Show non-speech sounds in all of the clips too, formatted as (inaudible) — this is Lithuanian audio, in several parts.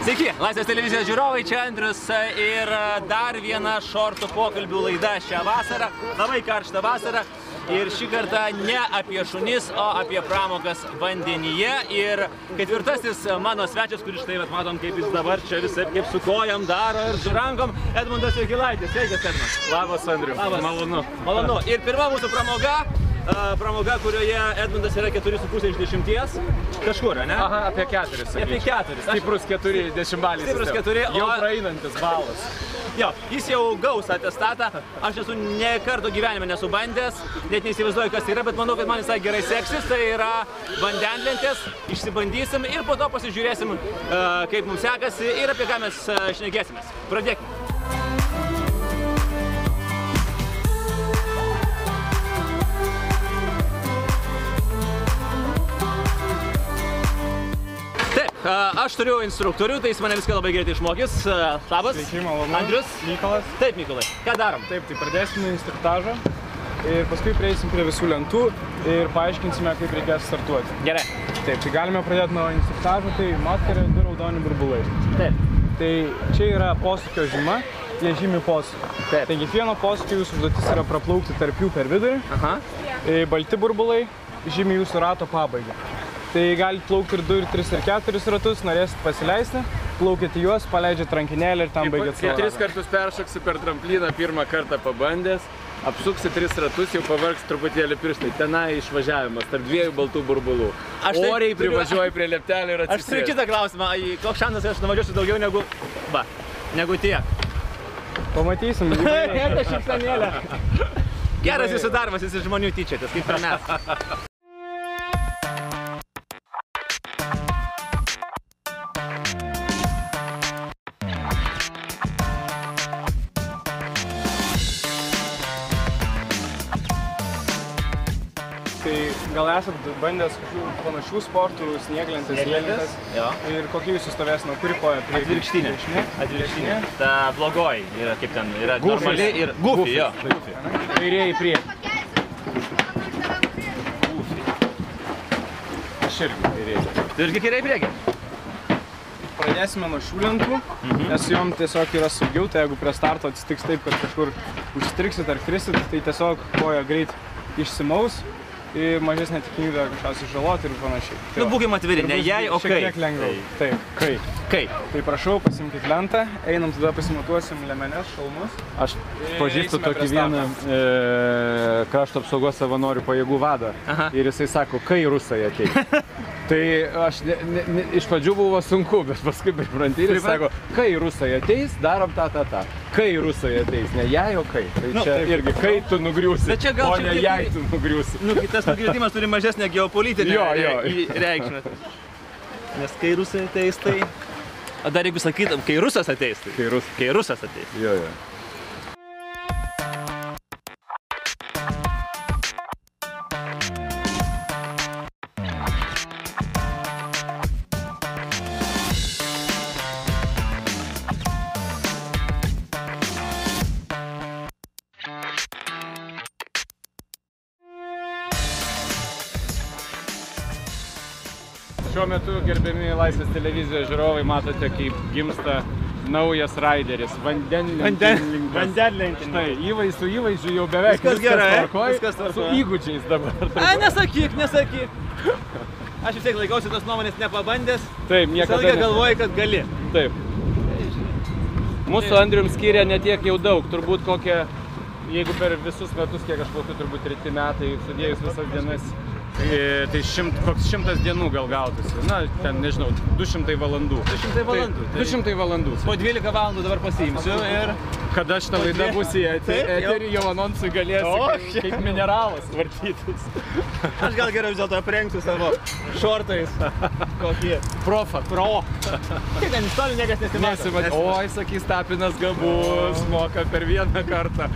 Sveiki, Laisvės televizijos žiūrovai, čia Andrius ir dar viena šortų pokalbių laida šią vasarą, labai karštą vasarą. Ir šį kartą ne apie šunis, o apie pramogas vandenyje. Ir ketvirtasis mano svečias, kuris štai vat, matom, kaip jis dabar čia visai kaip su kojam daro ir su rankom, Edmundas Jokilaitis. Sveikas, Edmundas. Labas, Andriu. Labas. Malonu. Malonu. Ir pirma mūsų pramoga. Pramoga, kurioje Edmundas yra 4,5 iš 10. Kažkur, ne? Aha, apie keturis. Apie sakyčiau. keturis. Aš- Stiprus keturi dešimtbalį. Stiprus keturi, Jau o- praeinantis balas. Jo, jis jau gaus atestatą, aš esu ne karto gyvenime nesubandęs, net neįsivaizduoju, kas tai yra, bet manau, kad man visai gerai seksis, tai yra vandenlentės, išsibandysim ir po to pasižiūrėsim, e, kaip mums sekasi ir apie ką mes e, šnekėsimės. Pradėkime. Aš turiu instruktorių, tai jis mane viską labai greitai išmokys. Labas. Sveiki, malonu. Andrius. Mykolas. Taip, Mykolai. Ką darom? Taip, tai pradėsim nuo instruktažo ir paskui prieisim prie visų lentų ir paaiškinsime, kaip reikės startuoti. Gerai. Taip, tai galime pradėti nuo instruktažo, tai matome du raudoni burbulai. Taip. Tai čia yra posūkio žyma, jie žymi posūkį. Taip. Tai kiekvieno posūkio jūsų užduotis yra praplaukti tarp jų per vidurį. Aha. E, Balti burbulai žymi jūsų rato pabaigą. Tai galite plaukti ir 2, ir 3, ir 4 ratus, norėsit pasileisti, plaukite juos, paleidžiate rankinėlę ir tam baigėt savo Tris ratą. kartus peršoksi per trampliną pirmą kartą pabandęs, apsuksi tris ratus, jau pavargs truputėlį pirštai. Tenai išvažiavimas tarp dviejų baltų burbulų. Aš tai Oriai turiu- privažiuoji prie leptelio ir Aš turiu kitą klausimą. Ai, Koks šansas, kad aš nuvažiuosiu daugiau negu... Va, negu tiek. Pamatysim. (laughs) Ėda šypsanėlė. Geras jūsų darbas, jūs iš žmonių tyčiatės, kaip ir mes. (laughs) gal esat bandęs kažkokių panašių sportų, snieglentės, snieglentės. Jo. Ir kokia jūsų stovėsina, kuri koja prieki? Atvirkštinė. Atvirkštinė. Ta blogoji yra kaip ten, yra Goofy. normali ir gufi, jo. Kairieji prieki. Aš irgi kairieji. Tu irgi kairiai prieki. Pradėsime nuo šių lentų, nes jom tiesiog yra saugiau, tai jeigu prie starto atsitiks taip, kad kažkur užstriksit ar krisit, tai tiesiog koja greit išsimaus mažesnė tikimybė kažką sužaloti ir panašiai. Tai Nu, va. būkim atviri, Ir ne jai, o kai. tiek lengviau. Taip, kai. Kaip? Tai prašau, pasimkit lentą, einam tada pasimatuosim lemenes, šalmus. Aš pažįstu tokį vieną e, krašto apsaugos savanorių pajėgų vadą Aha. ir jisai sako, kai rusai ateis. (laughs) tai aš ne, ne, ne, iš pradžių buvo sunku, bet paskui pripranti ir jis sako, kai rusai ateis, darom tą, tą, tą. Kai rusai ateis, ne jei, o kai. Tai Nu, čia taip. irgi, kai tu nugriūsi, Bet čia gal o ne jei tu nugriūsi. Nu, tas nugirdimas turi mažesnę geopolitinę Jo, jo. reikšmę. Nes kai rusai ateis, tai... O dar jeigu sakytum, kai rusas ateis, tai... Kai rus. Kai rusas ateis. Jo, jo. Gerbiami Laisvės televizijos žiūrovai, matote, kaip gimsta naujas raideris, vandenlentininkas. Vandenlentininkas. Štai, įvaizdžiu, su įvaizdžiu jau beveik Viskas gerai, tvarkoj, viskas Su tvarkoj. įgūdžiais dabar. A, nesakyk, nesakyk. Aš vis tiek laikausi tos nuomonės nepabandęs. Taip, Visą niekada. laiką ne- galvoju, kad gali. Taip. Mūsų Andrium skiria netiek jau daug, turbūt kokie, jeigu per visus metus, kiek aš plaukiu, turbūt treti metai, sudėjus visas dienas, tai, tai šimt, koks šimtas dienų gal gautųsi. Na, ten nežinau, 200 valandų. 200 valandų, Tai, 200 valandų. Po 12 valandų dabar pasiimsiu ir... Kada šitą laidą bus į eterį, jau anonsui galėsi O, kaip, kaip mineralas vartytis. Aš gal geriau vis dėlto aprengsiu savo šortais. Kokie. Profa. Pro. Kaip ten iš toli niekas nesimato. Nesimat. Oi, sakys, tapinas gabus, moka per vieną kartą.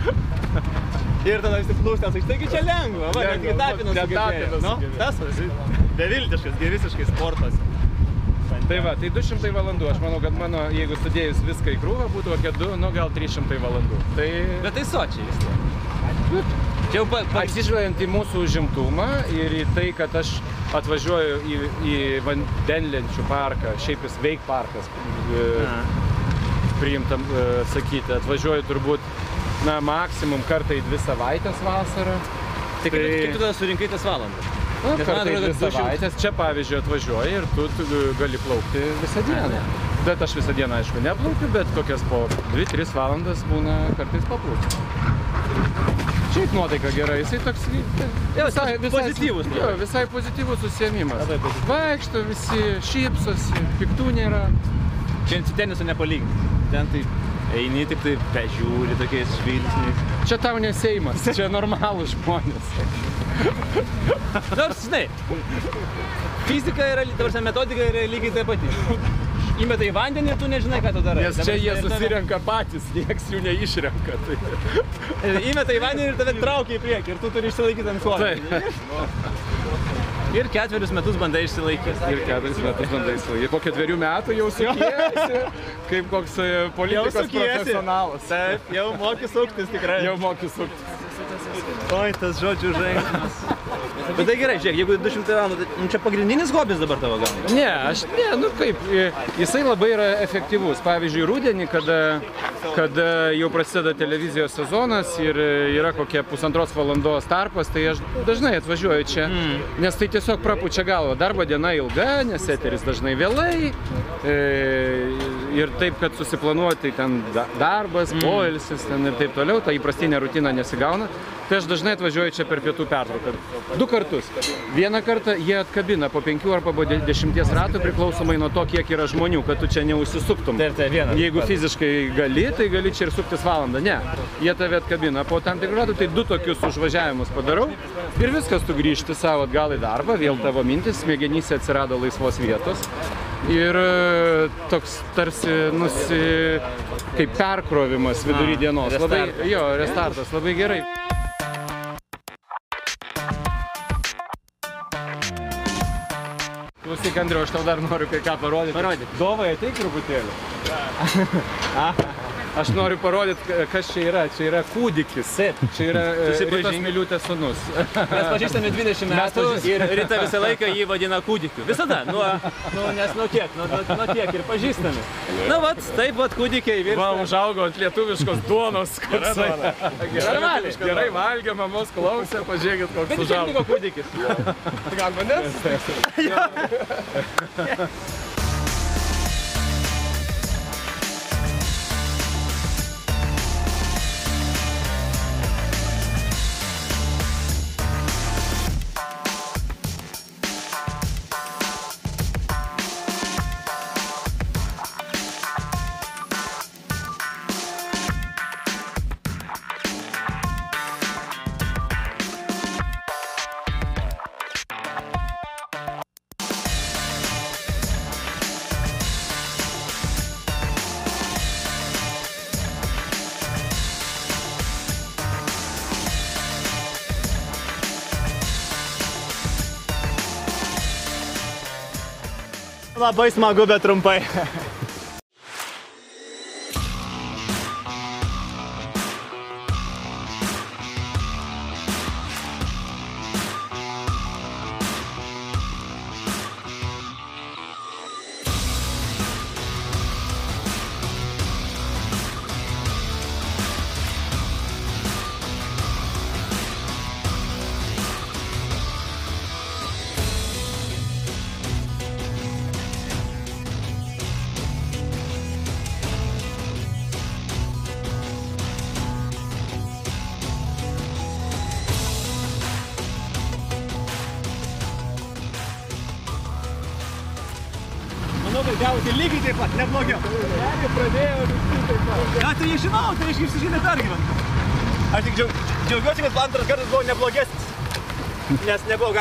Ir tada visi plūstės, sakys, taigi čia lengva, va, net Lengva, tapinas sugebėjo. Nu, tas, va, beviltiškas, gi visiškai sportas. Tai va, tai 200 valandų, aš manau, kad mano, jeigu sudėjus viską į krūvą, būtų kokie 2, nu gal 300 valandų. Tai Bet tai sočiai vis tiek. Čia jau pa, pa, Atsižvelgiant į mūsų užimtumą ir į tai, kad aš atvažiuoju į, į vandenlenčių parką, šiaip jis veik parkas, e, priimtam e, sakyti, atvažiuoju turbūt, na, maksimum kartą į dvi savaitės vasarą. tai kaip, kaip tu tada surinkai tas valandas? Na, Nes man kartą į atrodo, dvi du šimtai- savaitės. Čia, pavyzdžiui, atvažiuoji ir tu, tu gali plaukti visą dieną. Bet aš visą dieną, aišku, neplaukiu, bet kokias po 2-3 valandas būna kartais paplaukiu. Šiaip nuotaika gera, jisai toks Jo, pozityvus Jo, visai pozityvus užsiemimas. Vaikšto visi, šypsosi, piktų nėra. Čia su tenisu nepalyginti. Ten tai eini tik tai pežiūri tokiais žvilgsniais. Čia tau neseimas, čia normalūs žmonės. Nors, žinai, fizika yra, prasme, metodika yra lygiai taip pati. Įmeta į vandenį ir tu nežinai, ką tu darai. Nes čia jie susirenka patys, nieks jų neišrenka. Tai. Įmeta į vandenį ir tave traukia į priekį ir tu turi išsilaikyti ant šono. Ir ketverius metus bandai išsilaikyti. Ir keturis metus bandai sulaikyti. Po ketverių metų jau sukiesi, (laughs) kaip koks e, politikos profesionalas. Taip, jau moki suktis tikrai. Jau moki sukti. Oi, tas žodžių žaidimas. Bet tai gerai, žiūrėk, jeigu 200 valandų, tai nu, čia pagrindinis hobis dabar tavo gal. Ne, aš ne, nu kaip, e, jisai labai yra efektyvus. Pavyzdžiui, rudenį, kada, kada jau prasideda televizijos sezonas ir e, yra kokia pusantros valandos tarpas, tai aš dažnai atvažiuoju čia, nes tai tiesiog prapučia galvą. Darbo diena ilga, nes eteris dažnai vėlai e, ir taip, kad susiplanuoti ten da- darbas, poilsis ten ir taip toliau, ta įprastinė rutina nesigauna. Tai aš dažnai atvažiuoju čia per pietų pertrauką. Du kartus. Vieną kartą jie atkabina po penkių arba po de- dešimties ratų priklausomai nuo to, kiek yra žmonių, kad tu čia neužsisuktum. Tai ir tai vienas. Jeigu fiziškai gali, tai gali čia ir suktis valandą. Ne, jie tave atkabina po tam tikrų ratų, tai du tokius užvažiavimus padarau ir viskas, tu grįžti savo atgal į darbą, vėl tavo mintis, smegenyse atsirado laisvos vietos. Ir e, toks tarsi nusi, kaip perkrovimas vidury dienos. Labai, jo, restartas, labai gerai. Klausyk, Andriu, aš tau dar noriu kai ką parodyti. Parodyk. Dovai ateik truputėlį. (laughs) Aš noriu parodyti, kas čia yra. Čia yra kūdikis. Taip. Čia yra e. Ritos Miliutės sunus. Mes pažįstame 20 metų ir Rita visą laiką jį vadina kūdikiu. Visada. Nuo, nu, nes nuo kiek, nuo, nuo, nuo tiek ir pažįstami. Na, vat, taip, vat, kūdikiai Va, virsta. užaugo ant lietuviškos duonos. koksai. Gerai, Normaliai. gerai valgė, mamos klausė, pažiūrėkit, koks Bet užaugo. liko kūdikis. Gal manęs? (laughs) Labai smagu, bet trumpai.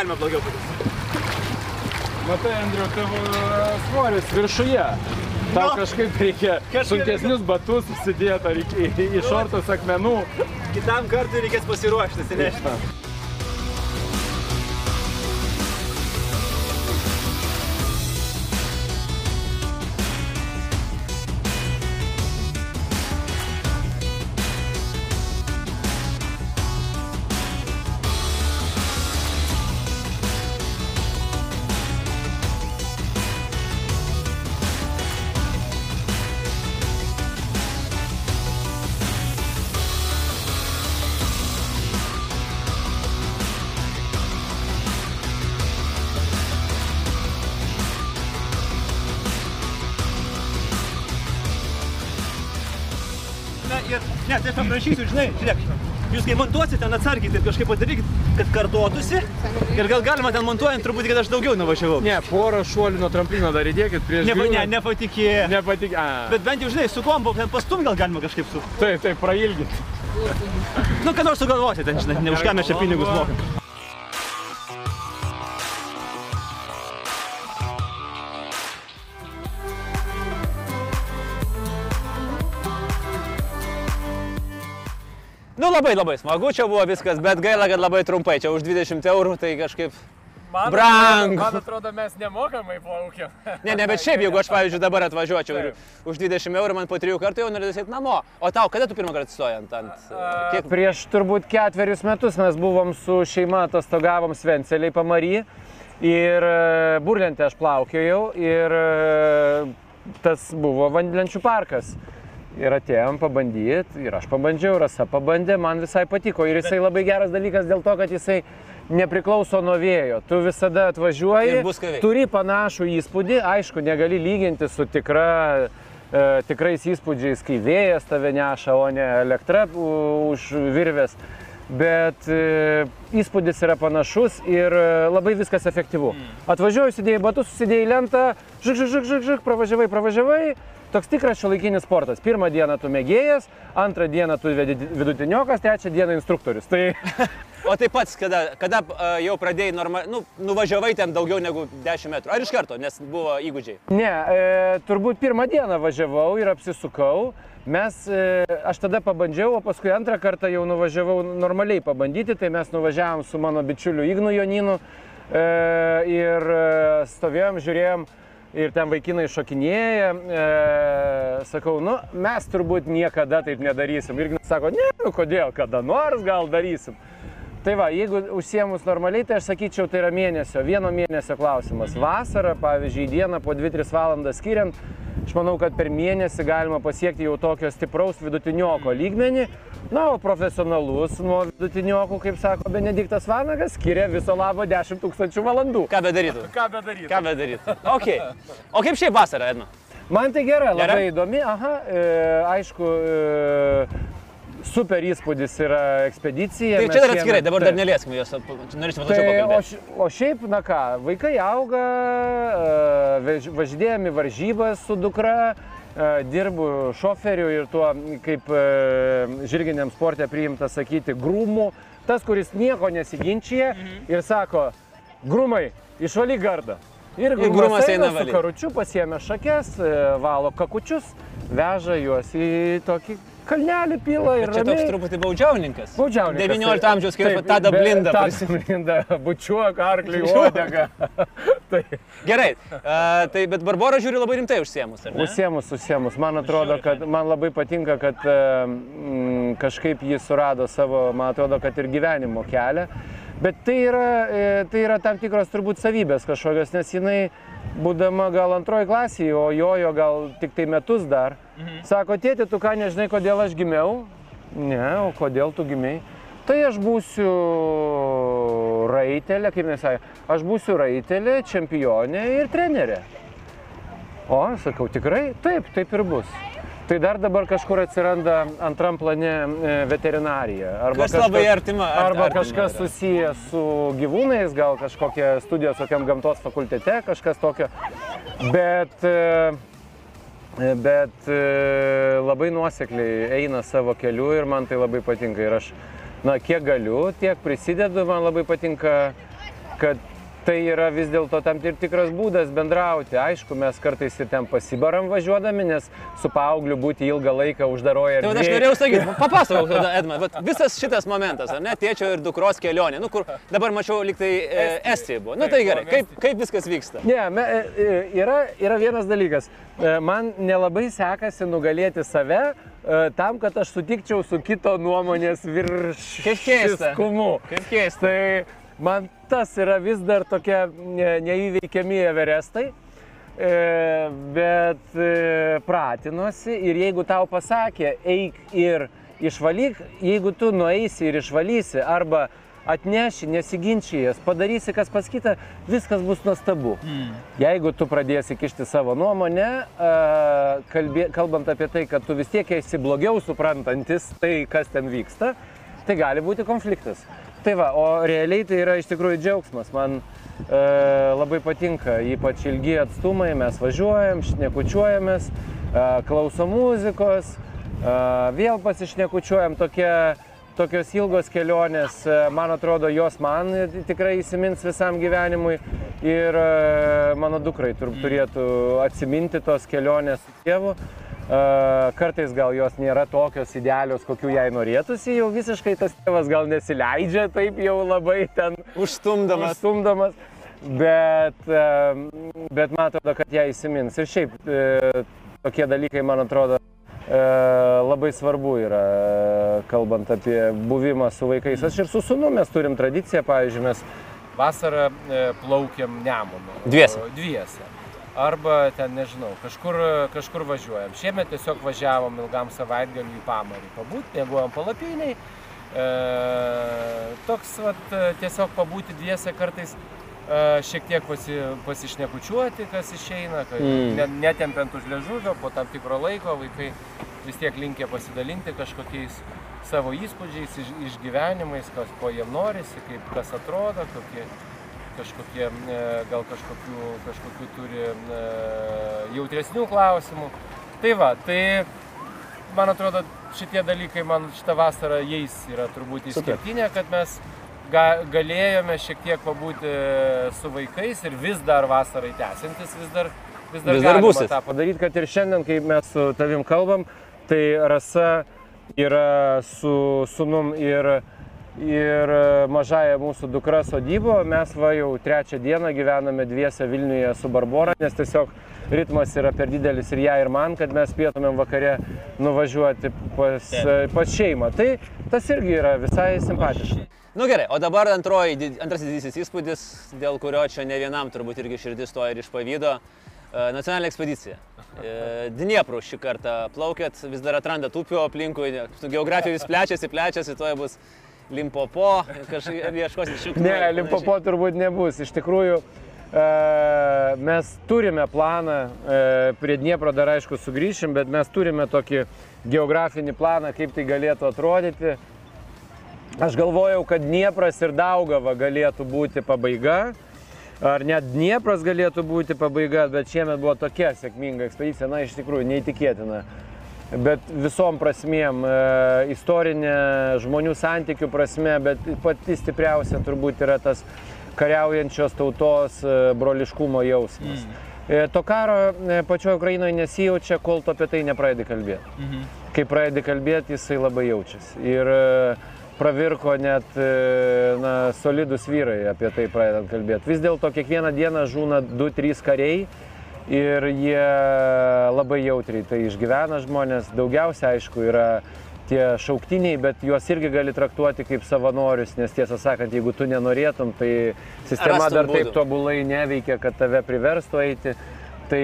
Nes nebuvo galima blogiau padaryti. Matai, Andriu, tavo e, svoris viršuje. Tau Nu, kažkaip reikia (laughs) kažkaip sunkesnius batus susidėti ar į, į, į šortus akmenų. Kitam kartui reikės pasiruošti, atsinešti. Ne, tai aš paprašysiu, žinai, žiūrėk. Jūs kai montuosite, ten atsargiai taip kažkaip padarykit, kad kartotųsi. Ir gal galima ten montuojant truputį, kad aš daugiau nuvažiavau. Ne, porą šuolių nuo tramplino dar įdėkit prieš Ne, ne, griūnant. nepatikė. Nepatik... A. Bet bent jau, žinai, su kombo ten pastum gal galima kažkaip su... Taip, taip, prailgit. Nu, ką nors sugalvoti ten, žinai, ne už ką mes čia pinigus mokam. Labai labai smagu čia buvo viskas, bet gaila, kad labai trumpai, čia už 20 eurų tai kažkaip brangu. Man atrodo, mes nemokamai plaukiam. Ne, ne, bet šiaip, jeigu aš, pavyzdžiui, dabar atvažiuočiau ir už 20 eurų man po 3 kartų jau norėtų eiti namo. O tau, kada tu pirmą kartą atsistojant ant... Kiek... Prieš turbūt ketverius metus mes buvom su šeima atostogavom Svenceliai pamary ir e, burlentę aš plaukiojau ir e, tas buvo vandlenčių parkas. Ir atėjom pabandyti, ir aš pabandžiau, Rasa pabandė, man visai patiko. Ir jisai labai geras dalykas dėl to, kad jisai nepriklauso nuo vėjo. Tu visada atvažiuoji, turi panašų įspūdį, aišku, negali lyginti su tikra, e, tikrais įspūdžiais, kai vėjas tave neša, o ne elektra u- už virvės. Bet e, įspūdis yra panašus ir e, labai viskas efektyvu. Atvažiuoju, įsidėjai batus, įsidėjai lentą, žik, žik, žik, žik, žik, pravažiavai, pravažiavai. Toks tikras šiuolaikinis sportas. Pirmą dieną tu mėgėjas, antrą dieną tu vedi- vidutiniokas, trečią dieną instruktorius. Tai (laughs) O tai pats, kada, kada jau pradėjai normaliai, nu, nuvažiavai ten daugiau negu 10 metrų. Ar iš karto, nes buvo įgūdžiai? Ne, e, turbūt pirmą dieną važiavau ir apsisukau. Mes, e, aš tada pabandžiau, o paskui antrą kartą jau nuvažiavau normaliai pabandyti, tai mes nuvažiavom su mano bičiuliu Ignu Joninu e, ir e, stovėjom, žiūrėjom ir ten vaikinai šokinėja. Sakau, nu, mes turbūt niekada taip nedarysim. Ir Ignas sako, ne, nu kodėl, kada nors gal darysim. Tai va, jeigu užsiemus normaliai, tai aš sakyčiau, tai yra mėnesio, vieno mėnesio klausimas. Vasarą, pavyzdžiui, dieną po 2-3 valandas skiriant, aš manau, kad per mėnesį galima pasiekti jau tokio stipraus vidutinioko lygmenį. Na, o profesionalus nuo vidutiniokų, kaip sako Benediktas Vanagas, skiria viso labo 10 tūkstančių valandų. Ką bedarytų? Ką bedaryti? Ką bedarytų? Okay. O kaip šiaip vasara, Edna? Man tai gera, Gera? labai įdomi. Aha, e, aišku, e, super įspūdis yra ekspedicija. Tai čia dar šiemet- atskirai, dabar dar Taip. nelieskim jos. Norėčiau plačiau Tai, o, pakalbėti. o šiaip, na ką, vaikai auga, e, važinėjami varžybas su dukra, e, dirbu šoferiu ir tuo, kaip e, žirginiam sportė priimta sakyti, grūmų. Tas, kuris nieko nesiginčia ir sako, grūmai, išvalyk gardą. Ir grūmas eina su karučiu, pasiemė šakes, valo kakučius, veža juos į tokį kalnelį pilą ir Čia toks truputį baudžiauninkas. Baudžiauninkas. 19 amžiaus, kai tada blinda. Tada blinda, (laughs) bučiuok arklį uodegą. (laughs) tai Gerai, a, tai bet Barbora žiūri labai rimtai užsiemus, ar ne? užsiemus, užsiemus. Man atrodo, kad man labai patinka, kad e, mm, kažkaip jis surado savo, man atrodo, kad ir gyvenimo kelią. Bet tai yra, e, tai yra tam tikros turbūt savybės kažkokios, nes jinai, būdama gal antroji klasėje, o jojo gal tik tai metus dar, sako, tėti, tu ką nežinai, kodėl aš gimiau? Ne, o kodėl tu gimiai? Tai aš būsiu raitelė, kaip sakė, aš būsiu raitelė, čempionė ir trenerė. O, sakau, tikrai? Taip, taip ir bus. Tai dar dabar kažkur atsiranda antram plane e, veterinarija. Arba Kas labai artima, ar- Arba artima kažkas yra. susijęs su gyvūnais, gal kažkokia studijos kokiam gamtos fakultete, kažkas tokio. Bet, e, bet e, labai nuosekliai eina savo keliu ir man tai labai patinka. Ir aš, na, kiek galiu, tiek prisidedu, man labai patinka, kad tai yra vis dėlto tam ir tikras būdas bendrauti. Aišku, mes kartais ir ten pasibaram važiuodami, nes su paaugliu būti ilgą laiką uždaroje Tai aš norėjau sakyti, papasakok tada, Edma, vat visas šitas momentas, ar ne, tėčio ir dukros kelionė, nu kur dabar mačiau liktai e, Estija buvo. Nu tai gerai, kaip, kaip viskas vyksta? Ne, me, e, yra, yra vienas dalykas. E, Man nelabai sekasi nugalėti save e, tam, kad aš sutikčiau su kito nuomonės Kaip keista. Kaip keista. Tai man tas yra vis dar tokie ne- neįveikiami everestai. E, bet e, pratinuosi ir jeigu tau pasakė, eik ir išvalyk, jeigu tu nueisi ir išvalysi arba atneši, nesiginčijas, padarysi kas pas kitą, viskas bus nuostabu. Mm. Jeigu tu pradėsi kišti savo nuomonę, a, kalbė, kalbant apie tai, kad tu vis tiek esi blogiau suprantantis tai, kas ten vyksta, tai gali būti konfliktas. Tai va, o realiai tai yra iš tikrųjų džiaugsmas. Man e, labai patinka, ypač ilgi atstumai, mes važiuojam, šnekučiuojamės, e, klausom muzikos, e, vėl pasišnekučiuojam tokie tokios ilgos kelionės, e, man atrodo, jos man tikrai įsimins visam gyvenimui ir e, mano dukrai tur, turėtų atsiminti tos kelionės su tėvu. E, kartais gal jos nėra tokios idealios, kokių jai norėtųsi, jau visiškai tas tėvas gal nesileidžia taip jau labai ten Užstumdamas. Užstumdamas. Bet, bet man atrodo, kad ją įsimins. Ir šiaip tokie dalykai, man atrodo, E, labai svarbu yra, kalbant apie buvimą su vaikais. Aš ir su sunu mes turim tradiciją, pavyzdžiui, mes vasarą e, plaukiam Nemunu. Dviese. Dviese. Arba ten, nežinau, kažkur, kažkur važiuojam. Šiemet tiesiog važiavom ilgam savaitgaliu į pamarį pabūt, mėgojom palapiniai. E, toks, vat, tiesiog pabūti dviese kartais šiek tiek pasi, pasišnekučiuoti, kas išeina, kad mm. net, netempiant už liežuvio, po tam tikro laiko vaikai vis tiek linkia pasidalinti kažkokiais savo įspūdžiais, iš, išgyvenimais, kas ko jiem norisi, kaip kas atrodo, kokie, kažkokie, e, gal kažkokių, kažkokių turi e, jautresnių klausimų. Tai va, tai man atrodo, šitie dalykai man šitą vasarą jais yra turbūt išskirtinė, kad mes ga, galėjome šiek tiek pabūti su vaikais ir vis dar vasarai tęsiantis, vis dar, vis dar, vis dar tą padaryti, kad ir šiandien, kai mes su tavim kalbam, tai Rasa yra su sunum ir, ir mažaja mūsų dukra sodybo, mes va jau trečią dieną gyvename dviese Vilniuje su Barbora, nes tiesiog ritmas yra per didelis ir ją ir man, kad mes pietumėm vakare nuvažiuoti pas, pas šeimą. Tai tas irgi yra visai simpatiška. Nu gerai, o dabar antroji, antrasis didysis įspūdis, dėl kurio čia ne vienam turbūt irgi širdis stoja ir iš pavydo. E, nacionalinė ekspedicija. E, Dniepru šį kartą plaukėt, vis dar atranda upių aplinkui, geografija vis plečiasi, plečiasi, toje bus Limpopo, kažkaip ieškosit šių Ne, Limpopo turbūt nebus. Iš tikrųjų, e, mes turime planą, prie Dniepro dar aišku sugrįšim, bet mes turime tokį geografinį planą, kaip tai galėtų atrodyti. Aš galvojau, kad Dniepras ir Daugava galėtų būti pabaiga, ar net Dniepras galėtų būti pabaiga, bet šiemet buvo tokia sėkminga ekspedicija, na iš tikrųjų neįtikėtina. Bet visom prasmėm, e, istorinė, žmonių santykių prasme, bet pati stipriausia turbūt yra tas kariaujančios tautos e, broliškumo jausmas. Mm. To karo pačioje Ukrainoje nesijaučia, kol tu apie tai nepradedi kalbėti. Mhm. Kai pradedi kalbėti, jisai labai jaučiasi. Ir pravirko net na, solidus vyrai apie tai pradedant kalbėti. Vis dėlto kiekvieną dieną žūna 2-3 kariai ir jie labai jautriai tai išgyvena žmonės. Daugiausia, aišku, yra tie šauktiniai, bet juos irgi gali traktuoti kaip savanorius, nes tiesą sakant, jeigu tu nenorėtum, tai sistema Rastum dar taip būdų. tobulai neveikia, kad tave priverstų eiti. Tai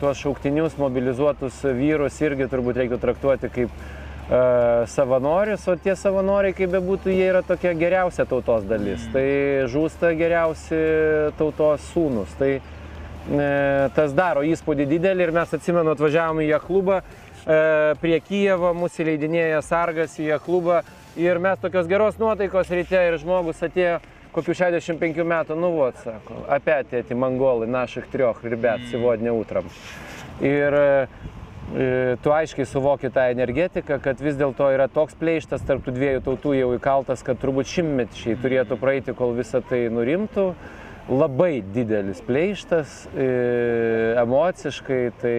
tuos šauktinius, mobilizuotus vyrus irgi turbūt reiktų traktuoti kaip uh, savanorius, o tie savanoriai, kaip bebūtų, jie yra tokia geriausia tautos dalis. Tai žūsta geriausi tautos sūnus. Tai e, tas daro įspūdį didelį ir mes atsimenu, atvažiavome į ją klubą, e, prie Kijevo mūsų leidinėja sargas į ją klubą ir mes tokios geros nuotaikos ryte ir žmogus atėjo kokių 65 metų, nu vot, sako, опять эти монголы наших трех ребят сегодня утром. Ir e, tu aiškiai suvoki tą energetiką, kad vis dėlto yra toks pleištas tarp tų dviejų tautų jau įkaltas, kad turbūt šimtmečiai turėtų praeiti, kol visa tai nurimtų. Labai didelis pleištas, e, emociškai, tai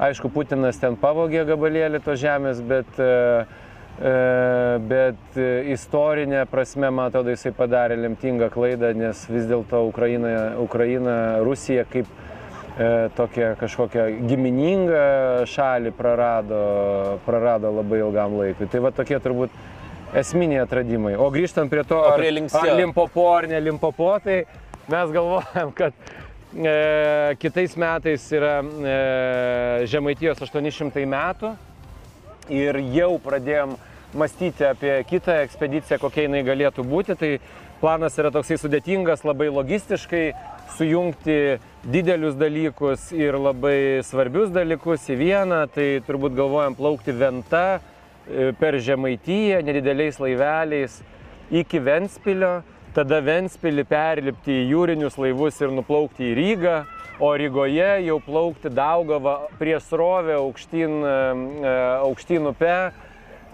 aišku, Putinas ten pavogė gabalėlį to žemės, bet, e, e, bet e, istorinė prasme, man atrodo, jisai padarė lemtingą klaidą, nes vis dėlto Ukraina, Ukraina, Rusija kaip e, tokią kažkokią giminingą šalį prarado, prarado labai ilgam laikui. Tai va tokie turbūt esminiai atradimai. O grįžtant prie to, ar, ar limpopo ar ne limpopo, tai mes galvojam, kad e, kitais metais yra e, Žemaitijos 800 metų ir jau pradėjom mąstyti apie kitą ekspediciją, kokia jinai galėtų būti. Tai planas yra toksai sudėtingas, labai logistiškai, sujungti didelius dalykus ir labai svarbius dalykus į vieną. Tai turbūt galvojam plaukti Venta e, per Žemaitiją, nedideliais laiveliais iki Ventspilio, tada Ventspilį perlipti į jūrinius laivus ir nuplaukti į Rygą, o Rygoje jau plaukti Daugavą prie srovę aukštyn, e, aukštyn upe,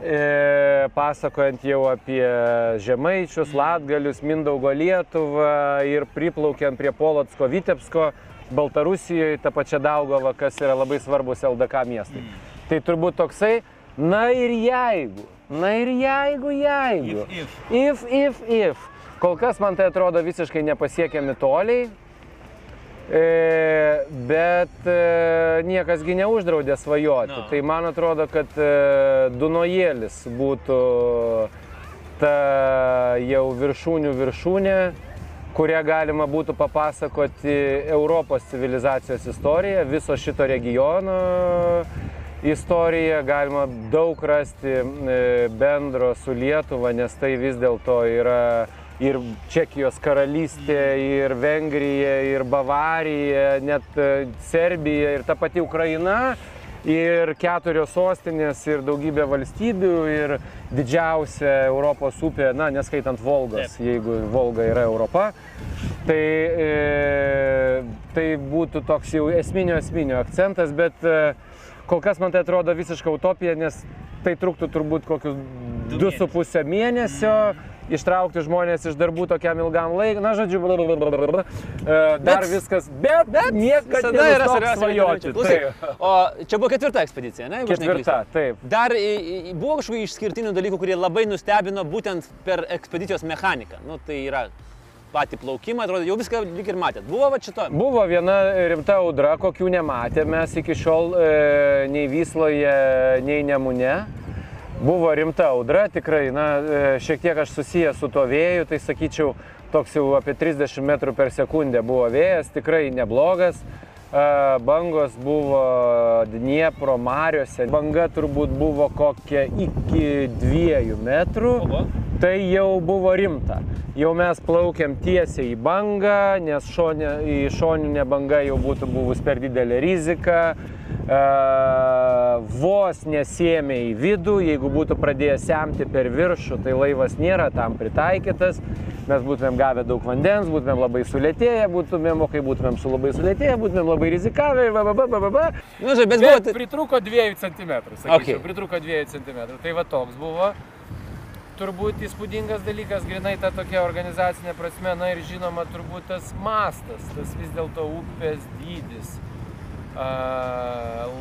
e, pasakojant jau apie Žemaičius, Latgalius, Mindaugo Lietuvą ir priplaukiant prie Polotsko Vitebsko, Baltarusijoje, tą pačią Daugavą, kas yra labai svarbus LDK miestai. Tai turbūt toksai, na ir jeigu, na ir jeigu, jeigu. If, If, if, if. Kol kas man tai atrodo visiškai nepasiekiami toliai, e, bet e, niekasgi neuždraudė svajoti. No. Tai man atrodo, kad e, Dunojėlis būtų ta jau viršūnių viršūnė, kurią galima būtų papasakoti Europos civilizacijos istoriją, viso šito regiono istoriją, galima daug rasti e, bendro su Lietuva, nes tai vis dėlto yra ir Čekijos karalystė, ir Vengrija, ir Bavarija, net e, Serbija, ir ta pati Ukraina, ir keturios sostinės, ir daugybė valstybių, ir didžiausia Europos upė, na, neskaitant Volgos, jeigu Volga yra Europa. Tai, e, tai būtų toks jau esminio esminio akcentas, bet e, kol kas man tai atrodo visiška utopija, nes tai truktų turbūt kokius du su pusę mėnesio. Ištraukti žmonės iš darbų tokiam ilgam laikui, na žodžiu, blablabla. E, dar Bet- viskas, bet, bet niekada yra svajoti. O čia buvo ketvirta ekspedicija, ne? Ketvirta, taip. Dar buvo kažkokių išskirtinių dalykų, kurie labai nustebino būtent per ekspedicijos mechaniką. Nu, tai yra patį plaukimą, atrodo, jau viską lyg ir matėt. Buvo va šito? Buvo viena rimta audra, kokių nematėme iki šiol e, nei Vysloje, nei Nemune. Buvo rimta audra, tikrai, na, e, šiek tiek aš susijęs su to vėju, tai sakyčiau, toks jau apie 30 m per sekundę buvo vėjas, tikrai neblogas. E, Bangos buvo Dniepro mariuose, banga turbūt buvo kokia iki 2 metrų. Oho. Tai jau buvo rimta. Jau mes plaukiam tiesiai į bangą, nes šonė, į šoninę bangą jau būtų buvus per didelė rizika. E, vos nesėmė į vidų, jeigu būtų pradėję semti per viršų, tai laivas nėra tam pritaikytas. Mes būtumėm gavę daug vandens, būtumėm labai sulėtėję, būtumėm, o kai būtumėm su labai sulėtėję, būtumėm labai rizikavę ir va, va. Nu, žinai, bet buvo... Bet pritruko 2 cm, sakyčiau. Okay. Pritruko 2 cm. Tai va toks buvo. Turbūt įspūdingas dalykas, grinai ta tokia organizacinė prasme, na ir žinoma, turbūt tas mastas, tas vis dėlto upės dydis.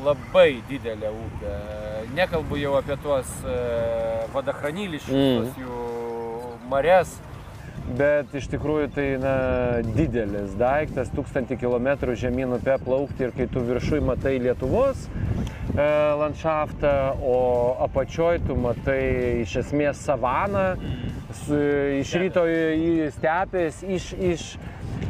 Labai didelė upė. Nekalbu jau apie tuos e, vadachraniliškius, Mm. tuos jų marias. Bet iš tikrųjų tai na, didelis daiktas, tūkstantį kilometrų žemyn upę plaukti ir kai tu viršui matai Lietuvos e, landšaftą, o apačioj tu matai iš esmės savaną, su, iš ryto į stepės, iš, iš,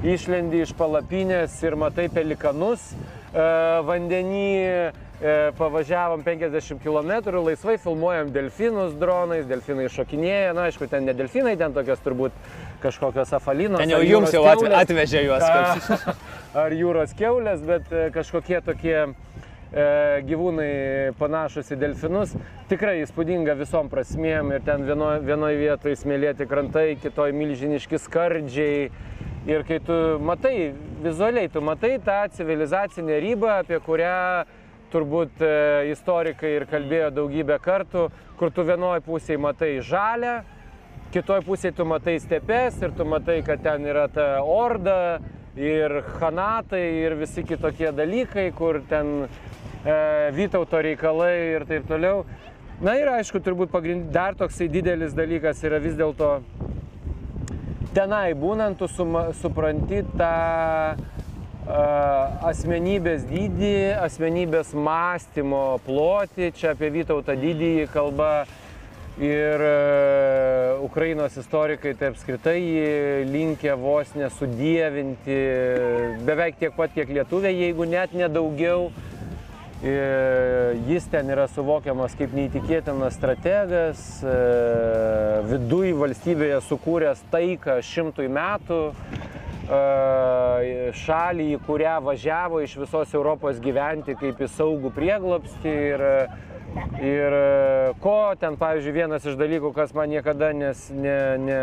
išlendi iš palapinės ir matai pelikanus e, vandenį. E, Pavažiavom 50 km, laisvai filmuojam delfinus dronais, delfinai šokinėja, na aišku, ten ne delfinai, ten tokios turbūt kažkokios afalinos. Ten jau ar jums jau kiaulės. atvežė juos. kad- (laughs) ar jūros keulės, bet e, kažkokie tokie e, gyvūnai panašus į delfinus. Tikrai įspūdinga visom prasmėm ir ten vienoje vienoj vietoje smėlėti krantai, kitoje milžiniški skardžiai. Ir kai tu matai, vizualiai tu matai tą civilizacinę ribą, apie kurią turbūt e, istorikai ir kalbėjo daugybę kartų, kur tu vienoje pusėje matai žalę, kitoj pusėje tu matai stepes ir tu matai, kad ten yra ta orda ir hanatai ir visi kitokie dalykai, kur ten e, Vytauto reikalai ir taip toliau. Na ir aišku, turbūt pagrind... dar toksai didelis dalykas yra vis dėlto tenai būnant, tu suma, supranti tą a, asmenybės dydį, asmenybės mąstymo plotį, čia apie Vytautą didįjį kalba ir e, Ukrainos istorikai tai apskritai linkia vos nesudėvinti beveik tiek pat, kiek lietuviai, jeigu net nedaugiau. E, Jis ten yra suvokiamas kaip neįtikėtinas strategas, e, viduj valstybėje sukūręs taiką šimtui metų, e, šalį, į kurią važiavo iš visos Europos gyventi kaip į saugų prieglopstį. Ir, ir e, ko ten, pavyzdžiui, vienas iš dalykų, kas man niekada nes, ne, ne,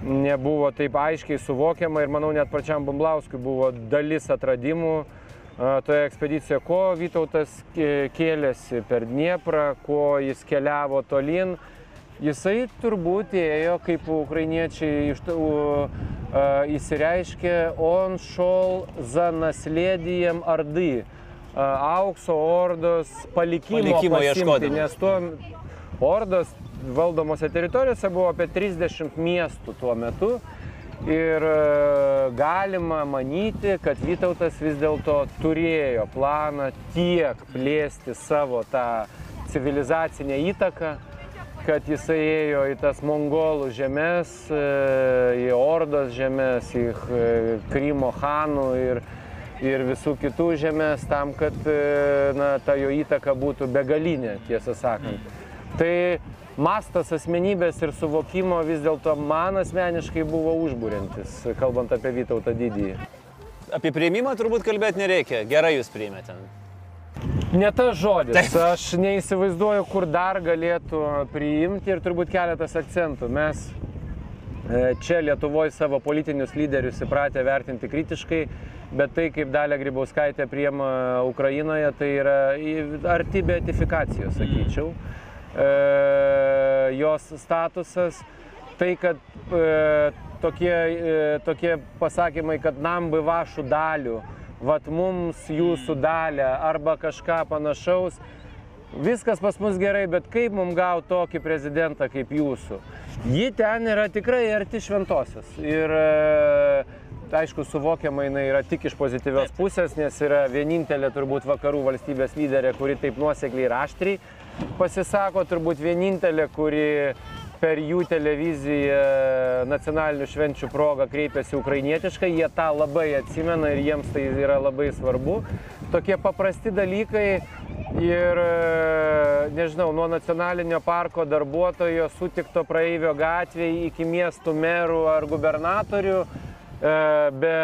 nebuvo taip aiškiai suvokiama ir manau net pačiam Bumblauskui buvo dalis atradimų toje ekspedicijoje, ko Vytautas kė- kėlėsi per Dnieprą, ko jis keliavo tolin. Jisai turbūt ėjo, kaip ukrainiečiai iš tų įsireiškė, on šol za naslėdijam ardy. A, Aukso ordos palikimo, Palikimo ieškodami. Nes tuo ordos valdomose teritorijose buvo apie 30 miestų tuo metu. Ir e, galima manyti, kad Vytautas vis dėlto turėjo planą tiek plėsti savo tą civilizacinę įtaką, kad jisai ėjo į tas mongolų žemės, e, į Ordos žemės, į e, Krymo Hanų ir, ir visų kitų žemės tam, kad na, ta jo įtaka būtų begalinė, tiesą sakant. Tai mastas asmenybės ir suvokimo vis dėlto man asmeniškai buvo užbūrintis, kalbant apie Vytautą didįjį. Apie priimimą turbūt kalbėti nereikia. Gerai jūs priimėte. Ne tas žodis. Taip. Aš neįsivaizduoju, kur dar galėtų priimti ir turbūt keletas akcentų. Mes e, čia Lietuvoje savo politinius lyderius įpratę vertinti kritiškai, bet tai, kaip Dalia Grybauskaitė priema Ukrainoje, tai yra arti beatifikacijos, sakyčiau. E, jos statusas, tai, kad e, tokie, e, tokie pasakymai, kad nam bivašų dalių, vat mums jūsų dalę arba kažką panašaus, viskas pas mus gerai, bet kaip mums gauti tokį prezidentą kaip jūsų? Ji ten yra tikrai arti šventosios. Ir e, aišku, suvokiama jinai yra tik iš pozityvios pusės, nes yra vienintelė turbūt vakarų valstybės lyderė, kuri taip nuosekliai ir aštriai pasisako, turbūt vienintelė, kuri per jų televiziją nacionalinių švenčių progą kreipiasi ukrainietiškai, jie tą labai atsimena ir jiems tai yra labai svarbu. Tokie paprasti dalykai ir, e, nežinau, nuo nacionalinio parko darbuotojo sutikto praeivio gatvėje iki miestų merų ar gubernatorių, e, be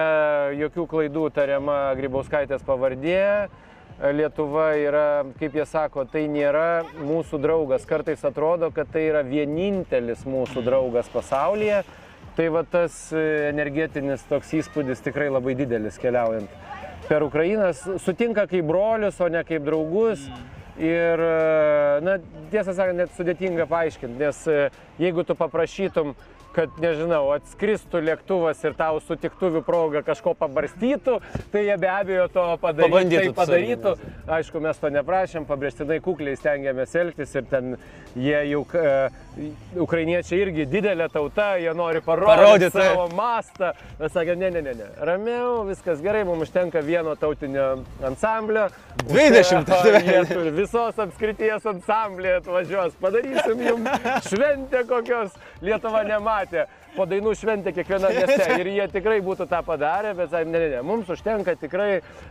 jokių klaidų tariama Grybauskaitės pavardė. Lietuva yra, kaip jie sako, tai nėra mūsų draugas. Kartais atrodo, kad tai yra vienintelis mūsų draugas pasaulyje. Tai va tas e, energetinis toks įspūdis tikrai labai didelis keliaujant per Ukrainą. Sutinka kaip brolius, o ne kaip draugus. Ir, e, na, tiesą sakant, net sudėtinga paaiškinti, nes e, jeigu tu paprašytum, kad, nežinau, atskristų lėktuvas ir tau sutiktuvių proga kažko pabarstytų, tai jie be abejo to padarytų. Pabandytų tai padarytų. Aišku, mes to neprašėm, pabrėžtinai kukliai stengiamės elgtis ir ten jie jau, e, ukrainiečiai irgi didelė tauta, jie nori parodyti Parodyt, savo mastą. Mes sakėm, ne, ne, ne, ne, ramiau, viskas gerai, mums užtenka vieno tautinio ansamblio. 20 O, (laughs) jie turi visos apskrities ansamblį atvažiuos, padarysim jums (laughs) šventę kokios Lietuva nematė. Po dainų šventė kiekviena mieste ir jie tikrai būtų tą padarę, bet sakėm, ne, ne, ne, mums užtenka tikrai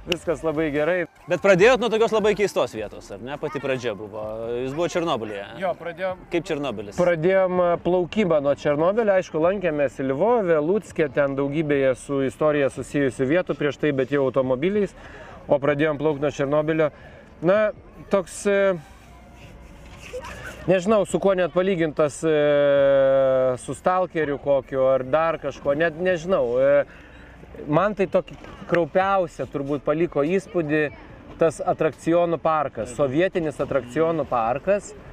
viskas labai gerai. Bet pradėjot nuo tokios labai keistos vietos, ar ne? Pati pradžia buvo. Jūs buvo Černobilyje. Jo, pradėjom Kaip Černobilis? Pradėjom e, plaukimą nuo Černobylio, aišku, lankėmės į Lvovę, Lutskė, ten daugybėje su istorija susijusių vietų, prieš tai, bet jau automobiliais, o pradėjom plaukti nuo Černobylio. Na, toks, e, nežinau, su kuo net palygintas, e, su stalkeriu kokiu ar dar kažko, net nežinau. E, Man tai tokį kraupiausią turbūt paliko įspūdį tas atrakcionų parkas, sovietinis atrakcionų parkas, e,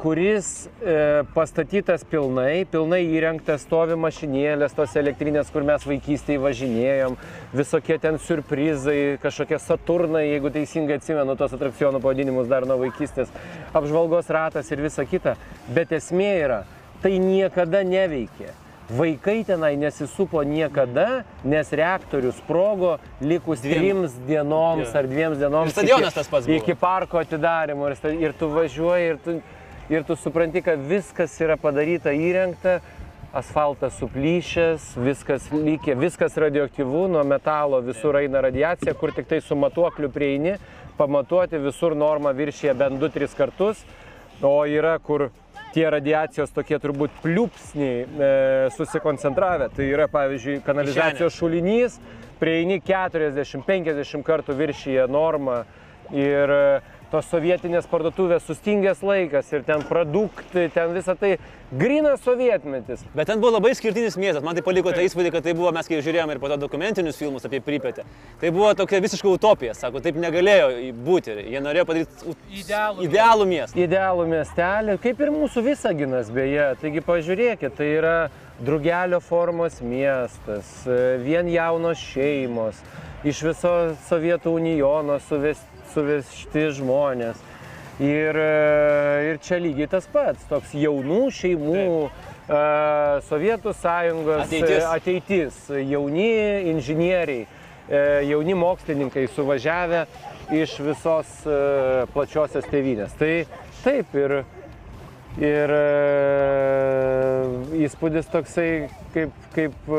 kuris e, pastatytas pilnai, pilnai įrengtas, stovi mašinėlės, tos elektrinės, kur mes vaikystėje važinėjom, visokie ten surprizai, kažkokie saturnai, jeigu teisingai atsimenu tos atrakcionų pavadinimus dar nuo vaikystės, apžvalgos ratas ir visa kita. Bet esmė yra, tai niekada neveikė. Vaikai tenai nesisupo niekada, nes reaktorius sprogo likus Dviem. trims dienoms ar dviems dienoms. Ir stadionas iki- tas pats buvo. Iki parko atidarimo ir, ir tu važiuoji ir tu, ir tu supranti, kad viskas yra padaryta, įrengta. asfaltas suplyšęs, viskas lygia, viskas radioaktyvu, nuo metalo visur eina radiacija, kur tik tai su matuokliu prieini, pamatuoti visur norma viršyje bent 2-3 kartus, o yra kur tie radiacijos tokie turbūt pliūpsniai e, susikoncentravę. Tai yra, pavyzdžiui, kanalizacijos šulinys, prieini 40-50 kartų viršyje normą ir e, tos sovietinės parduotuvės sustingęs laikas ir ten produktai, ten visą tai grinas sovietmetis. Bet ten buvo labai skirtinis miestas. Man tai paliko tą įspūdį, kad tai buvo, mes kai žiūrėjome ir po to dokumentinius filmus apie Pripetę. Tai buvo tokia visiška utopija, sako, taip negalėjo būti. Jie norėjo padaryti Idealų idealų miestą. Idealų miestelį, kaip ir mūsų Visaginas beje. Taigi pažiūrėkit, tai yra drugelio formos miestas, vien jaunos šeimos, iš viso Sovietų unijono suvesti, suvesti žmonės. Ir, e, ir čia lygiai tas pats, toks jaunų šeimų, e, Sovietų sąjungos Ateitis. e, ateitis, jauni inžinieriai, jauni mokslininkai suvažiavę iš visos plačiosios tėvynės. Tai taip ir, ir įspūdis toksai, kaip, kaip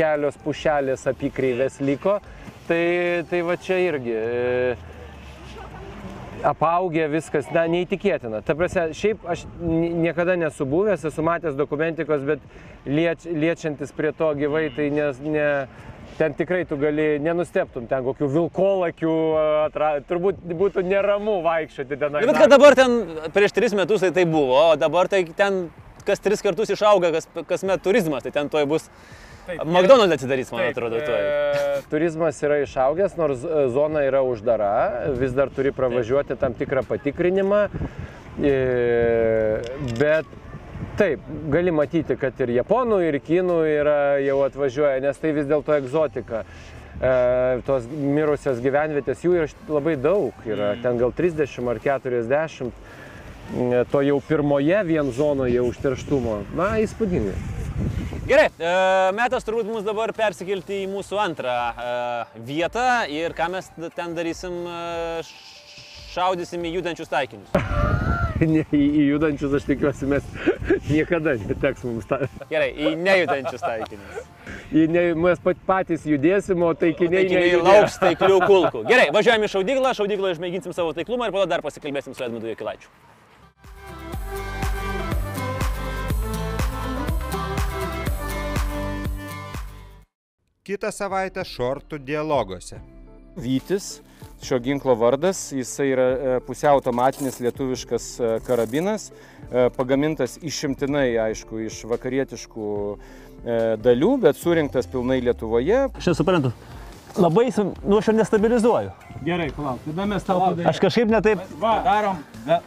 kelios pušelės apykreivės liko. Tai, tai va čia irgi. Apaugę viskas, na, neįtikėtina. Ta prasme, šiaip aš ni- niekada nesu buvęs, esu matęs dokumentikos, bet lieč, liečiantis prie to gyvai, tai nes, ne, ten tikrai tu gali, nenusteptum ten kokių vilkolakių, atra, turbūt būtų neramu vaikščioti ten. Bet kad dabar ten prieš tris metus tai tai buvo, o dabar tai ten kas tris kartus išauga, kas, kasmet turizmas, tai ten toj bus McDonald's atsidarys, man atrodo, toj. E, (laughs) turizmas yra išaugęs, nors e, zona yra uždara, vis dar turi pravažiuoti tam tikrą patikrinimą. E, Bet taip, gali matyti, kad ir japonų, ir kinų yra jau atvažiuoja, nes tai vis dėlto egzotika. E, tos mirusios gyvenvietės, jų yra labai daug, yra ten gal 30 ar 40. e, To jau pirmoje vien zonoje užterštumo. Na, įspūdingai. Gerai, e, metas turbūt mums dabar persikelti į mūsų antrą e, vietą ir ką mes ten darysim, e, šaudysim į judančius taikinius. (laughs) ne, į, į judančius aš tikiuosi mes (laughs) niekada neteks mums tą. (laughs) Gerai, į nejudančius taikinius. Į ne, mes pat, patys judėsim, o taikiniai, Taikiniai nejudės. lauks taiklių kulkų. Gerai, važiuojame į šaudyklą, šaudykloje išmėginsim savo taiklumą ir po to dar pasikalbėsim su Edmundu Jokilaičiu. Kitą savaitę šortų dialoguose. Vytis, šio ginklo vardas, jisai yra e, pusiau automatinis lietuviškas e, karabinas, e, pagamintas išimtinai, aišku, iš vakarietiškų dalių, bet surinktas pilnai Lietuvoje. Aš nesuprantu. Labai, nu aš ir nestabilizuoju. Gerai, palauk, tada mes tau padarysime. Aš kažkaip netaip. Va, Darom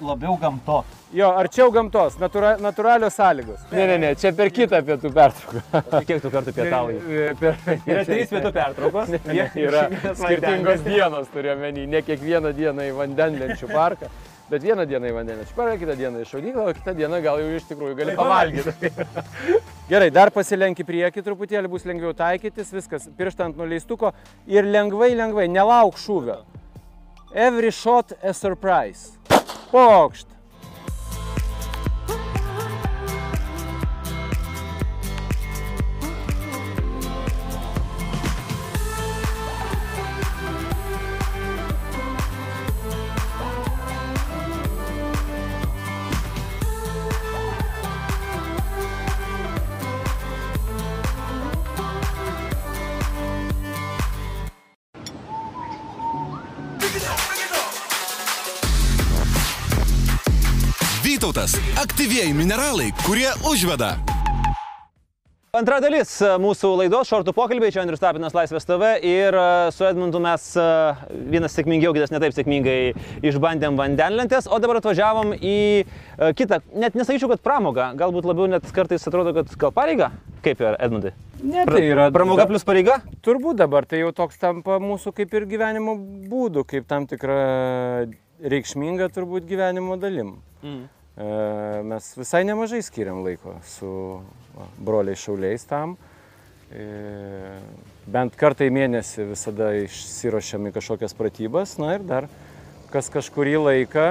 labiau gamto. Jo, arčiau gamtos, natūra, natūralios sąlygos. Ne, ne, ne, čia per kitą pietų pertrauką. Kiek tu kartų pietauji? (laughs) Per... Yra trys pietų pertraukos. Ne, yra skirtingos dienos, turiu menį, ne kiekvieną dieną į vandenlenčių parką, bet vieną dieną į vandenlenčių parką, kitą dieną į šaudyklą, o kitą dieną gal jau iš tikrųjų gali pavalgyti. (laughs) Gerai, dar pasilenk į priekį truputėlį, bus lengviau taikytis, viskas, pirštą ant nuleistuko ir lengvai, lengvai, nelauk šūvio. Every shot a surprise. Pokšt. Vytautas - aktyvieji mineralai, kurie užveda. Antra dalis e, mūsų laidos šortų pokalbiai, čia Andrius Tapinas Laisvės TV ir e, su Edmundu mes e, vienas sėkmingiau, kitas netaip sėkmingai išbandėm vandenlentės, o dabar atvažiavom į kitą, net nesakyčiau, kad pramogą, galbūt labiau net kartais atrodo, kad gal pareiga, kaip yra Edmundai? Ne, tai yra Pramoga plus pareiga? Turbūt dabar tai jau toks tampa mūsų kaip ir gyvenimo būdu, kaip tam tikra reikšminga turbūt gyvenimo dalim. Mhm. E, Mes visai nemažai skiriam laiko su va, broliais šauliais tam. E, Bent kartą į mėnesį visada išsirošiam į kažkokias pratybas, na ir dar kas kažkurį laiką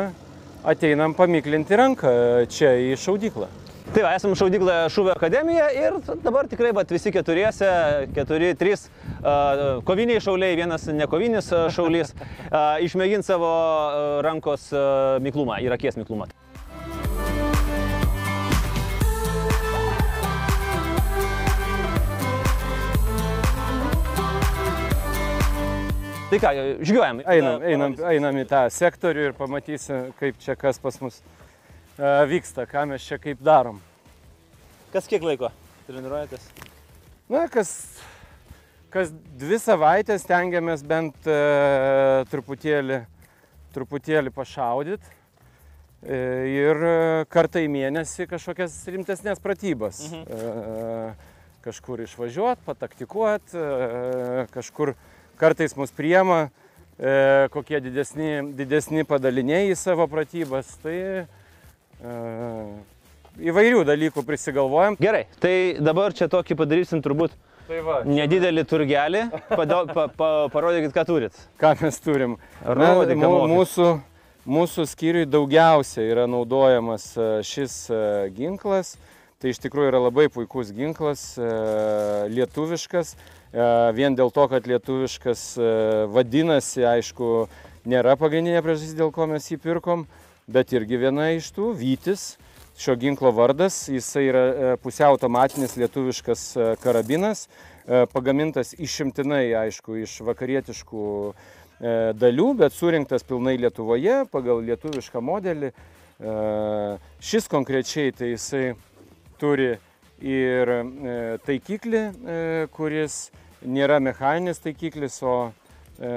ateinam pamiklinti ranką čia į šaudyklą. Tai va, esame šaudykloje Šūvio akademija ir dabar tikrai vat, visi keturiese, keturi, trys uh, koviniai šauliai, vienas nekovinis šaulys, uh, išmėgins savo rankos uh, miklumą, ir akies miklumą. Tai ką, žygiuojam. Einam, einam, einam į tą sektorių ir pamatysim, kaip čia kas pas mus e, vyksta, ką mes čia kaip darom. Kas kiek laiko treniruojatės? Na, kas, kas dvi savaitės tengiamės bent e, truputėlį, truputėlį pašaudyti. E, ir e, kartą į mėnesį kažkokias rimtesnės pratybas. Mhm. E, kažkur išvažiuoti, pataktikuoti, e, kažkur kartais mus priema e, kokie didesni, didesni padaliniai į savo pratybas. Tai e, įvairių dalykų prisigalvojam. Gerai, tai dabar čia tokį padarysim turbūt Tai va, nedidelį turgelį. Pada, pa, pa, parodykit, ką turit. ką mes turim. Mū- mokat. mūsų, mūsų skyriui daugiausia yra naudojamas e, šis e, ginklas. Tai iš tikrųjų yra labai puikus ginklas, e, lietuviškas. E, Vien dėl to, kad lietuviškas e, vadinasi, aišku, nėra pagrindinė priežastis, dėl ko mes jį pirkom, bet irgi viena iš tų - Vytis. Šio ginklo vardas, jisai yra e, pusiau automatinis lietuviškas karabinas, pagamintas išimtinai, aišku, iš vakarietiškų dalių, bet surinktas pilnai Lietuvoje pagal lietuvišką modelį. Šis konkrečiai tai jisai turi ir taikiklį, kuris nėra mechaninis taikiklis, o e,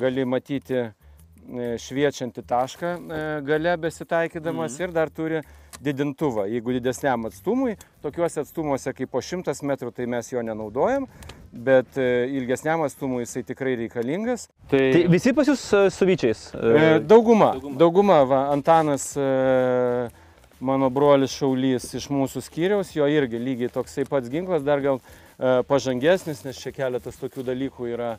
gali matyti e, šviečiantį tašką e, gale besitaikydamas ir dar turi didintuvą. Jeigu didesniam atstumui, tokiuose atstumuose kaip po 100 metrų, tai mes jo nenaudojam, bet ilgesniam atstumui jisai tikrai reikalingas. Tai visi pas jūs su vyčiais? E, Dauguma, dauguma, va, Antanas, mano brolis Šaulys iš mūsų skyriaus, jo irgi lygiai toksai pats ginklas, dar gal pažangesnis, nes čia keletas tokių dalykų yra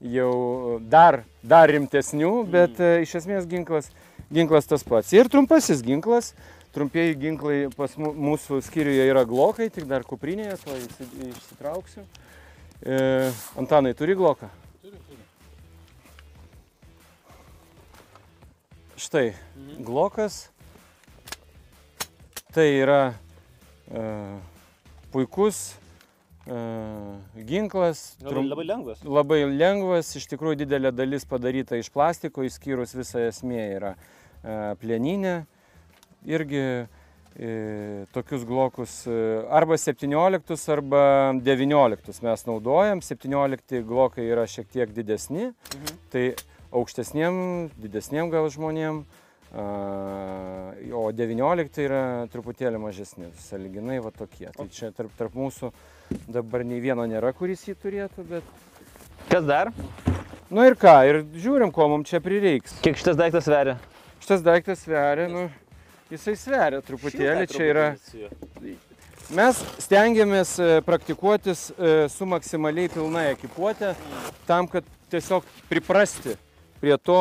jau dar, dar rimtesnių, bet e, iš esmės ginklas, ginklas tas pats. Ir trumpasis ginklas, trumpieji ginklai pas mūsų skyriuje yra glokai, tik dar kuprinėje, to išsi- išsitrauksiu. E, Antanai, turi gloką? Štai, glokas. Tai yra e, puikus ginklas. trum- lengvas. labai lengvas, iš tikrųjų didelė dalis padaryta iš plastiko, išskyrus visą esmė yra plieninė. Irgi e, tokius glokus arba 17 arba 19 mes naudojam. 17 glokai yra šiek tiek didesni, tai aukštesniem, didesniem gal žmonėm. O 19 yra truputėlį mažesni, saliginai va tokie. Tai čia tarp, tarp mūsų dabar nei vieno nėra, kuris jį turėtų, bet Kas dar? Nu ir ką, ir žiūrim, ko mums čia prireiks. Kiek šitas daiktas sveria? Šitas daiktas sveria, nu, jisai sveria truputėlį, čia yra. Mes stengiamės e, praktikuotis e, su maksimaliai pilna ekipuotė, tam, kad tiesiog priprasti prie to,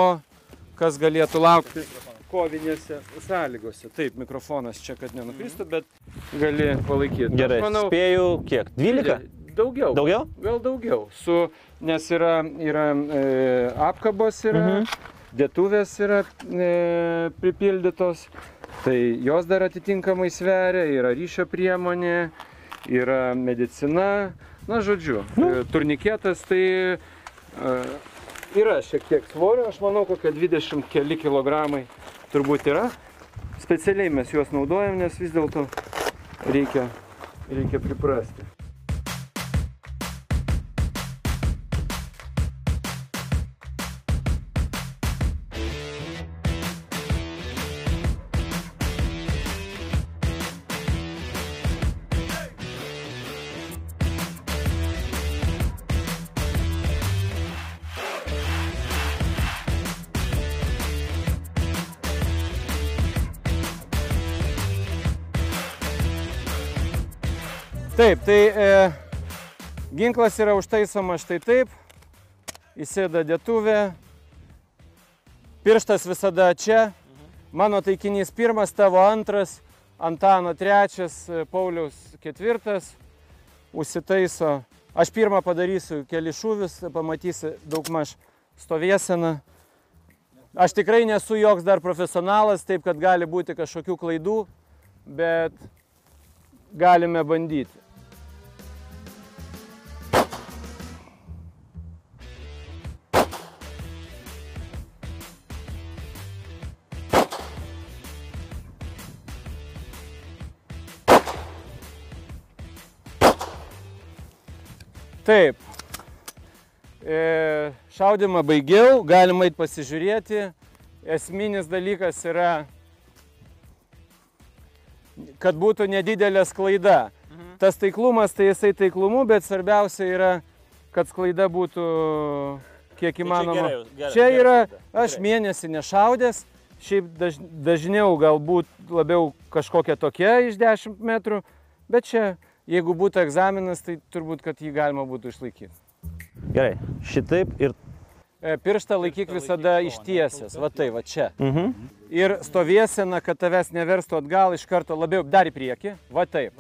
kas galėtų laukti kovinėse sąlygose. Taip, mikrofonas čia, kad nenukristų, bet gali palaikyti. Gerai, Aš manau, spėjau kiek? 12? Daugiau. Daugiau? Gal daugiau. Su, nes yra, yra e, apkabos, yra, mhm. dėtuvės yra e, pripildytos, tai jos dar atitinkamai sveria, yra ryšio priemonė, yra medicina, na žodžiu, nu. turnikėtas tai e, yra šiek tiek svorio, aš manau, kokie 20 keli kilogramai turbūt yra. Specialiai mes juos naudojam, nes vis dėlto reikia, reikia priprasti. Ginklas yra užtaisomas štai taip, įsėda dėtuvė, pirštas visada čia, mano taikinys pirmas, tavo antras, Antano trečias, Pauliaus ketvirtas, užsitaiso. Aš pirmą padarysiu keli šūvius, pamatysi daugmaž stovėseną. Aš tikrai nesu joks dar profesionalas, taip kad gali būti kažkokių klaidų, bet galime bandyti. Taip. E, šaudimą baigiau, galima eit pasižiūrėti. Esminis dalykas yra, kad būtų nedidelė sklaida. Tas taiklumas, tai jisai taiklumu, bet svarbiausia yra, kad sklaida būtų kiek įmanoma. gerai, gerai, čia gerai yra, sklaida, aš mėnesį nešaudęs, šiaip daž, dažniau galbūt labiau kažkokia tokia iš 10 metrų, bet čia, jeigu būtų egzaminas, tai turbūt, kad jį galima būtų išlaikyti. Gerai, šitaip ir... E, Pirštą laikyk visada ištiesęs, va tai, va čia. Mhm. Ir stovėsena, kad tavęs neverstų atgal iš karto labiau dar į priekį, va taip.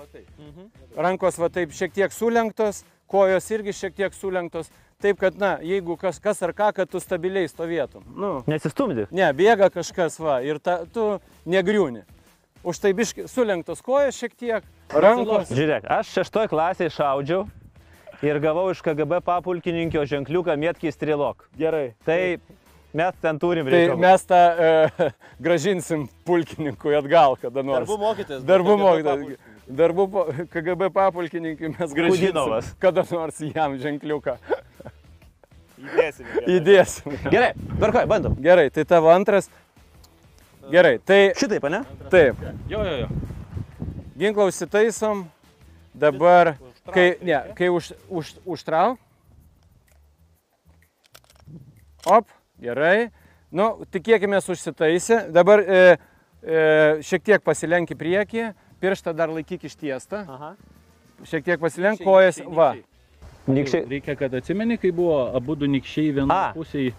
Rankos va taip šiek tiek sulenktos, kojos irgi šiek tiek sulenktos. Taip, kad, na, jeigu kas, kas ar ką, kad tu stabiliai stovėtum. Nu, Nesistumdi. ne, bėga kažkas, va, ir ta, tu negriūni. Už tai biški sulenktos kojos šiek tiek, rankos. Žiūrėk, aš šeštoj klasėje šaudžiau ir gavau iš KGB papulkininkio ženkliuką Mėtkį Strilok. Gerai. Tai mes ten turim Tai reikalų. mes tą e, (laughs) gražinsim pulkininkui atgal kada nors. Darbų mokytis. Darbų mokytas. Darbų po- KGB papulkininkui mes grąžinsim Kudinovas. kada nors jam ženkliuką. Įdėsim. Įdėsim. Gerai, tvarkoj, bandom. Gerai, tai tavo antras. Gerai, tai Šitaip, ne? taip. Jo, jo, jo. Ginklą užsitaisom. Dabar, kai, ne, kai už, už, užtrauk. Op, gerai. Nu, tikėkime užsitaisę. Dabar e, e, šiek tiek pasilenk į priekį, pirštą dar laikyk ištiestą. Aha. Šiek tiek pasilenk kojas. Va. Nikščiai. Reikia, kad atsimeni, kai buvo abu du nikščiai vienoje pusėje.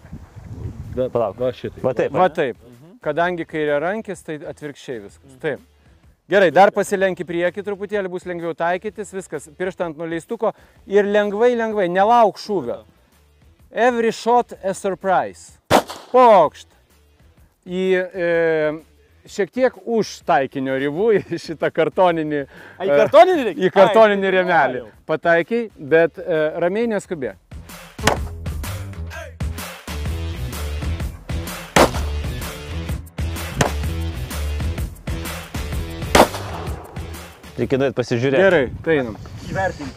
Palauk. Va šitai. Va taip. Va taip. Kadangi kairė rankis, tai atvirkščiai viskas. Taip. Gerai, dar pasilenk į priekį truputėlį, bus lengviau taikytis, viskas, pirštą ant nuleistuko ir lengvai, lengvai, nelauk šūvio. Every shot a surprise. Pokšt. Į e, šiek tiek už taikinio ribų į šitą kartoninį. Į kartoninį reikia? Į kartoninį rėmelį. Pataikiai, bet e, ramiai neskubė. Reikia nuėti pasižiūrėti. Gerai, tai einam.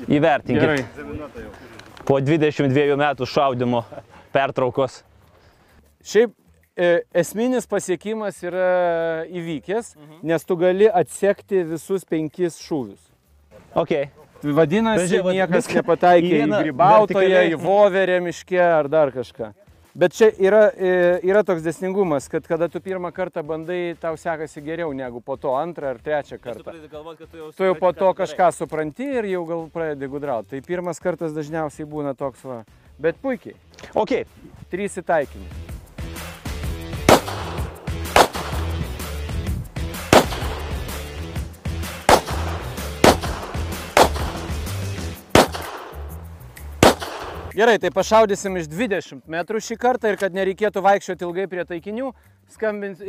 Įvertinkit. Gerai. Po 22 metų šaudimo pertraukos. Šiaip e, esminis pasiekimas yra įvykęs, nes tu gali atsekti visus penkis šūvius. Ok. Vadinasi, vat niekas viską nepataikė į grybautoją, į voverę miške ar dar kažką. Bet čia yra, e, yra toks desningumas, kad kada tu pirmą kartą bandai, tau sekasi geriau negu po to antrą ar trečią kartą. Tu jau po to kažką supranti ir jau gal pradedi gudrauti. Tai pirmas kartas dažniausiai būna toks va. Bet puikiai. Ok. Trys įtaikymai. Gerai, tai pašaudysim iš 20 metrų šį kartą ir kad nereikėtų vaikščioti ilgai prie taikinių, skambins,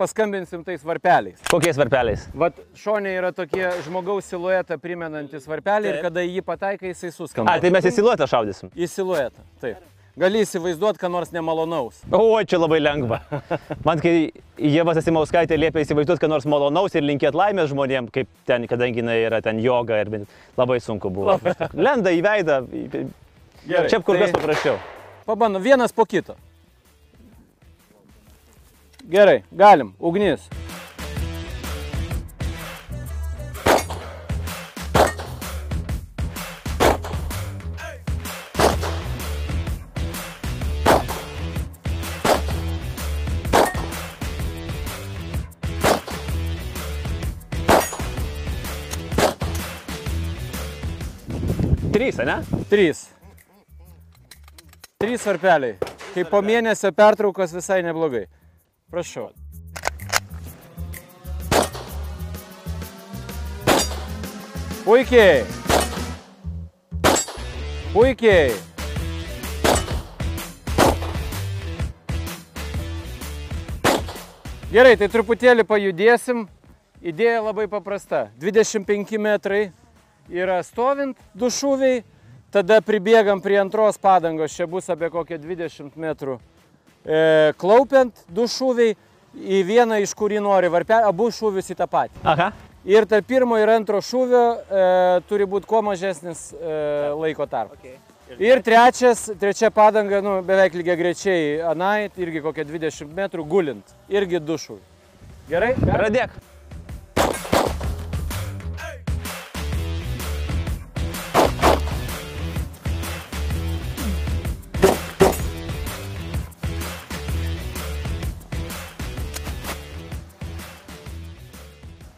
paskambinsim tais varpeliais. Kokiais varpeliais? Vat šonė yra tokie žmogaus siluetą primenantis varpeliai ir kada jį pataikai, jisai suskamba. A, tai mes į siluetą šaudysim. Į siluetą, taip. Gali įsivaizduoti, ką nors nemalonaus. O, čia labai lengva. (laughs) Man, kai Jėvas Asimauskaitė liepia įsivaizduoti, ką nors malonaus ir linkėti laimės žmonėm, kaip ten, kadangi jinai yra ten joga ir labai sunku buvo. (laughs) Lenda į veidą. Gerai, Čia kur kas tai- paprasčiau. Pabandom, vienas po kito. Gerai, galim, ugnis. Trys, ne? Trys. Trys varpeliai. Kai po mėnesio pertraukos visai neblogai. Prašau. Puikiai. Puikiai. Gerai, tai truputėlį pajudėsim. Idėja labai paprasta. 25 metrai yra stovint du šūviai, tada pribėgam prie antros padangos, čia bus apie kokią 20 metrų. E, klaupiant du šūviai į vieną, iš kurį nori varpelį, abu šūvius į tą patį. Aha. Ir tarp pirmo ir antro šūvio e, turi būti kuo mažesnis e, laiko tarpas. Okay. Ir trečias, trečia padanga, nu, beveik lygiai grečiai, anai, irgi kokie 20 metrų gulint, irgi du šūviai. Gerai? Pradėk.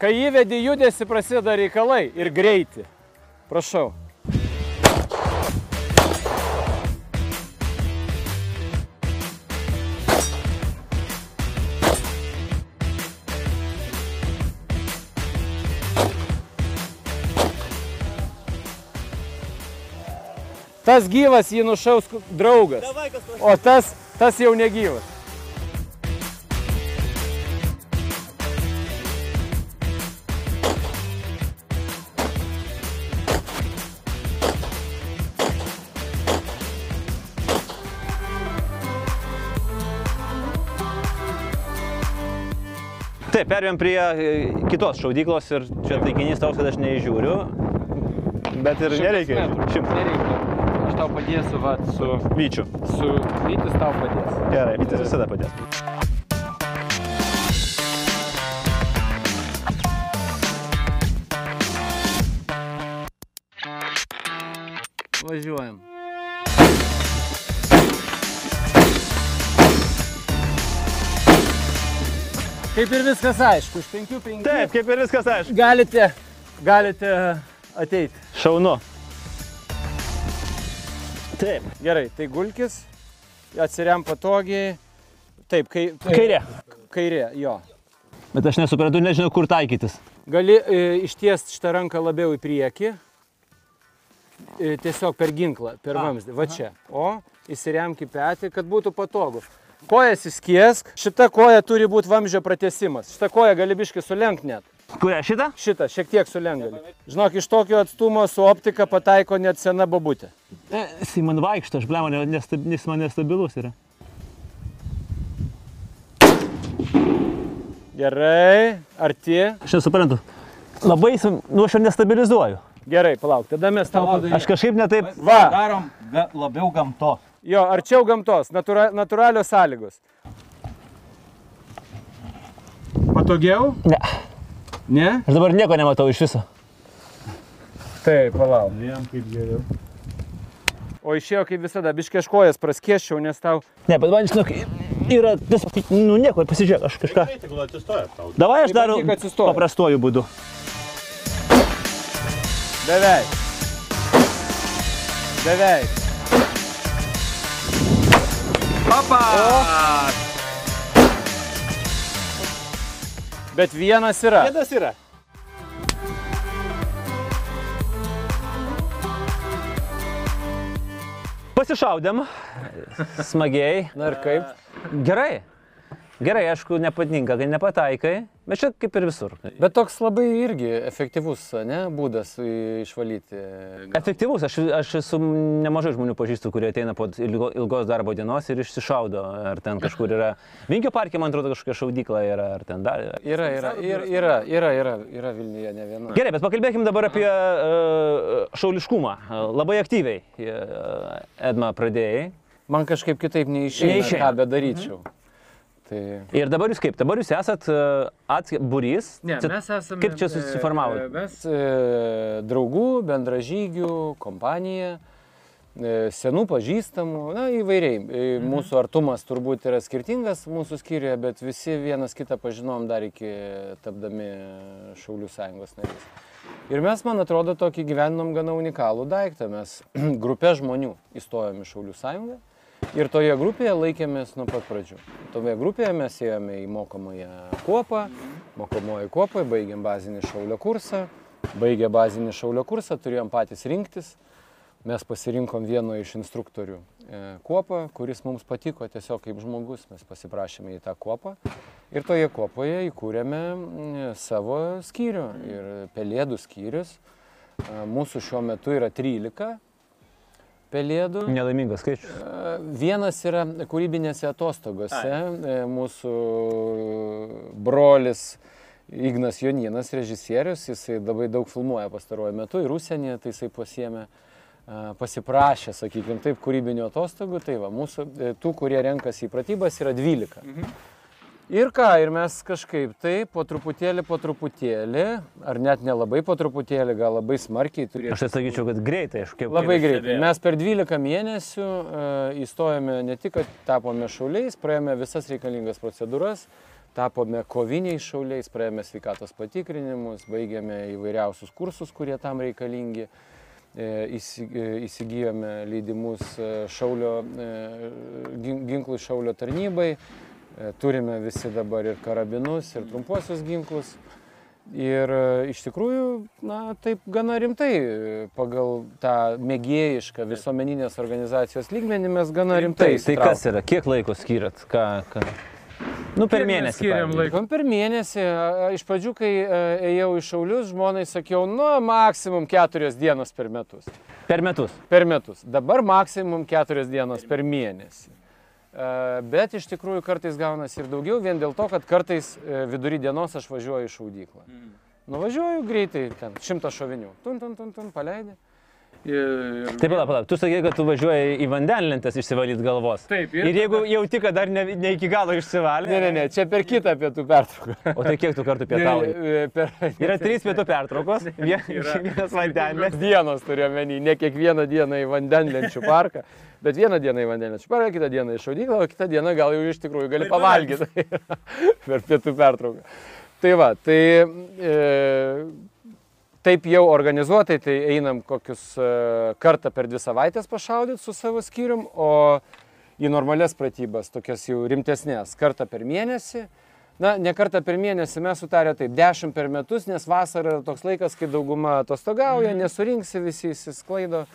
Kai įvedi judesi, prasideda reikalai ir greitį. Prašau. Tas gyvas jį nušaus draugas, o tas, tas jau negyvas. Taip, perėjom prie e, kitos šaudyklos ir čia taikinys toks, kad aš neįžiūriu. Bet ir nereikia. Šimtas. Nereikia. Aš tau padėsiu vat, su, Vyčių. su Vytis tau padės. Gerai, Vytis visada padės. Važiuojam. Kaip ir viskas aišku, iš 5-5 Taip, kaip ir viskas aišku. galite, galite ateiti. Šaunu. Taip. Gerai, tai gulkis, atsiriam patogiai. Taip, kai, Kairė. Kairė, jo. Bet aš nesuprantu, nežinau, kur taikytis. Gali e, ištiesti šitą ranką labiau į priekį, e, tiesiog per ginklą, per vamzdį, va čia. O įsiremk į petį, kad būtų patogu. Kojas įskiesk, šita koja turi būti vamzdžio pratesimas. Šitą koją gali biškai sulenkt net. Kurią šitą? Šitą, šiek tiek sulenk gali. Žinok, iš tokio atstumo su optika pataiko net sena babutė. E, Jis man vaikšto, aš blemo, nestab, jis man nestabilus yra. Gerai, arti. Aš nesuprantu. Labai, nu aš jo nestabilizuoju. Gerai, palauk, tada mes tau padarysim. Aš kažkaip netaip... Va, Darom labiau gamto. Jo, arčiau gamtos, natūra, natūralios sąlygos. Patogiau? Ne. Ne? Aš dabar nieko nematau iš viso. Taip, palauk. Jam kaip geriau. O išėjo kaip visada, biškieškojas praskėščiau, nes tau... Ne, bet man, žinok, yra, vis, nu nieko, pasižiūrėk, aš kažką. Tegul atsistoja tau. Davai aš Tai darau paprastuoju būdu. Beveik. Beveik. Papa! Bet vienas yra. Kėdas yra. Pasišaudėm, smagiai. Na ir kaip? Gerai. Gerai, aišku, nepatinka, kai nepataikai, bet čia kaip ir visur. Bet toks labai irgi efektyvus, ne, būdas išvalyti. Efektyvus, aš, aš esu nemažai žmonių pažįstu, kurie ateina po ilgo, ilgos darbo dienos ir išsišaudo, ar ten kažkur yra. Vinkio parke, man atrodo, kažkokia šaudykla yra, ar ten dar. Yra, yra, yra, yra, yra, yra, yra Vilniuje ne viena. Gerai, bet pakalbėkim dabar apie uh, šauliškumą. Labai aktyviai uh, Edma pradėjai. Man kažkaip kitaip Neišeina. ką bedaryčiau. Tai... Ir dabar jūs kaip? Dabar jūs esat uh, atskirus. esame. kaip čia susiformavot? Mes e, draugų, bendražygių, kompanija, e, senų pažįstamų, na įvairiai. E, Mūsų artumas turbūt yra skirtingas mūsų skyriuje, bet visi vienas kitą pažinom dar iki tapdami Šaulių sąjungos nariais. Ir mes, man atrodo, tokį gyvenom gana unikalų daiktą. Mes (clears throat) grupė žmonių įstojom į Šaulių sąjungą. Ir toje grupėje laikėmės nuo pat pradžių. Toje grupėje mes ėjome į mokomąją kuopą, mokomoji kuopą, baigėm bazinį šaulio kursą, baigę bazinį šaulio kursą, turėjom patys rinktis. Mes pasirinkom vieno iš instruktorių e, kuopą, kuris mums patiko tiesiog kaip žmogus. Mes pasiprašėme į tą kuopą ir toje kuopoje įkūrėme mm, savo skyrių. Ir pelėdų skyrius. E, Mūsų šiuo metu yra 13 pelėdų. Nelaimingas skaičius. E, Vienas yra kūrybinėse atostogose. E, Mūsų brolis Ignas Joninas, režisierius, jisai labai daug filmuoja pastaruoju metu ir užsienyje, tai jisai pasiemė, e, pasiprašė, sakykime, taip, kūrybinių atostogų. Tai va, mūsų tų, kurie renkasi į pratybas, yra 12. Ir ką, ir mes kažkaip tai po truputėlį, po truputėlį, ar net nelabai po truputėlį, gal labai smarkiai turėtume. Aš tai sakyčiau, kad greitai, aš kaip... Labai greitai. Mes per 12 mėnesių uh, įstojome ne tik, kad tapome šauliais, praėjome visas reikalingas procedūras, tapome koviniais šauliais, praėjome sveikatos patikrinimus, baigėme įvairiausius kursus, kurie tam reikalingi. E, e, Įsigijome leidimus šaulio, gin- ginklų šaulio tarnybai, turime visi dabar ir karabinus, ir trumpuosius ginklus. Ir e, iš tikrųjų, na, taip gana rimtai, e, pagal tą mėgėjišką visuomeninės organizacijos lygmenį mes gana rimtai. Tai, tai kas yra, kiek laiko skiriat? Ką, ką? Nu, per mėnesį. skiriam laiko? Laikom per mėnesį. Iš pradžių, kai e, ėjau į šaulius, žmonai sakiau, nu, maksimum keturios dienos per metus. Per metus. Per metus. Dabar maksimum keturios dienos per mėnesį. E, Bet iš tikrųjų kartais gaunasi ir daugiau, vien dėl to, kad kartais e, vidury dienos aš važiuoju į šaudyklą. Nuvažiuoju greitai, ten šimtą šovinių. Tun, tun, tun, tun, paleidai. Ir, Taip, palauk, palauk. Tu sakai, kad tu važiuoji į vandenlentės išsivalyti galvos. Taip, ir, ir jeigu jauti, kad dar ne, ne iki galo išsivalė. Ne, ne, ne, čia per kitą pietų pertrauką. (laughs) O tai kiek tu kartų pietauji? Per... Yra trys pietų pertraukos, (laughs) vie- vienas vandenės. dienos turiu menį, ne kiekvieną dieną į vandenlenčių parką, bet vieną dieną į vandenlenčių parką, kitą dieną į šaudyklą, o kitą dieną gal jau iš tikrųjų gali pavalgyti (laughs) per pietų pertrauką. Tai va, tai e, taip jau organizuotai, tai einam kokius e, kartą per dvi savaitės pašaudyti su savo skyrium, o į normales pratybas, tokias jau rimtesnės, kartą per mėnesį. Na, ne kartą per mėnesį mes sutarė taip, 10 per metus, nes vasara yra toks laikas, kai dauguma atostogauja, nesurinksi, visi įsisklaido.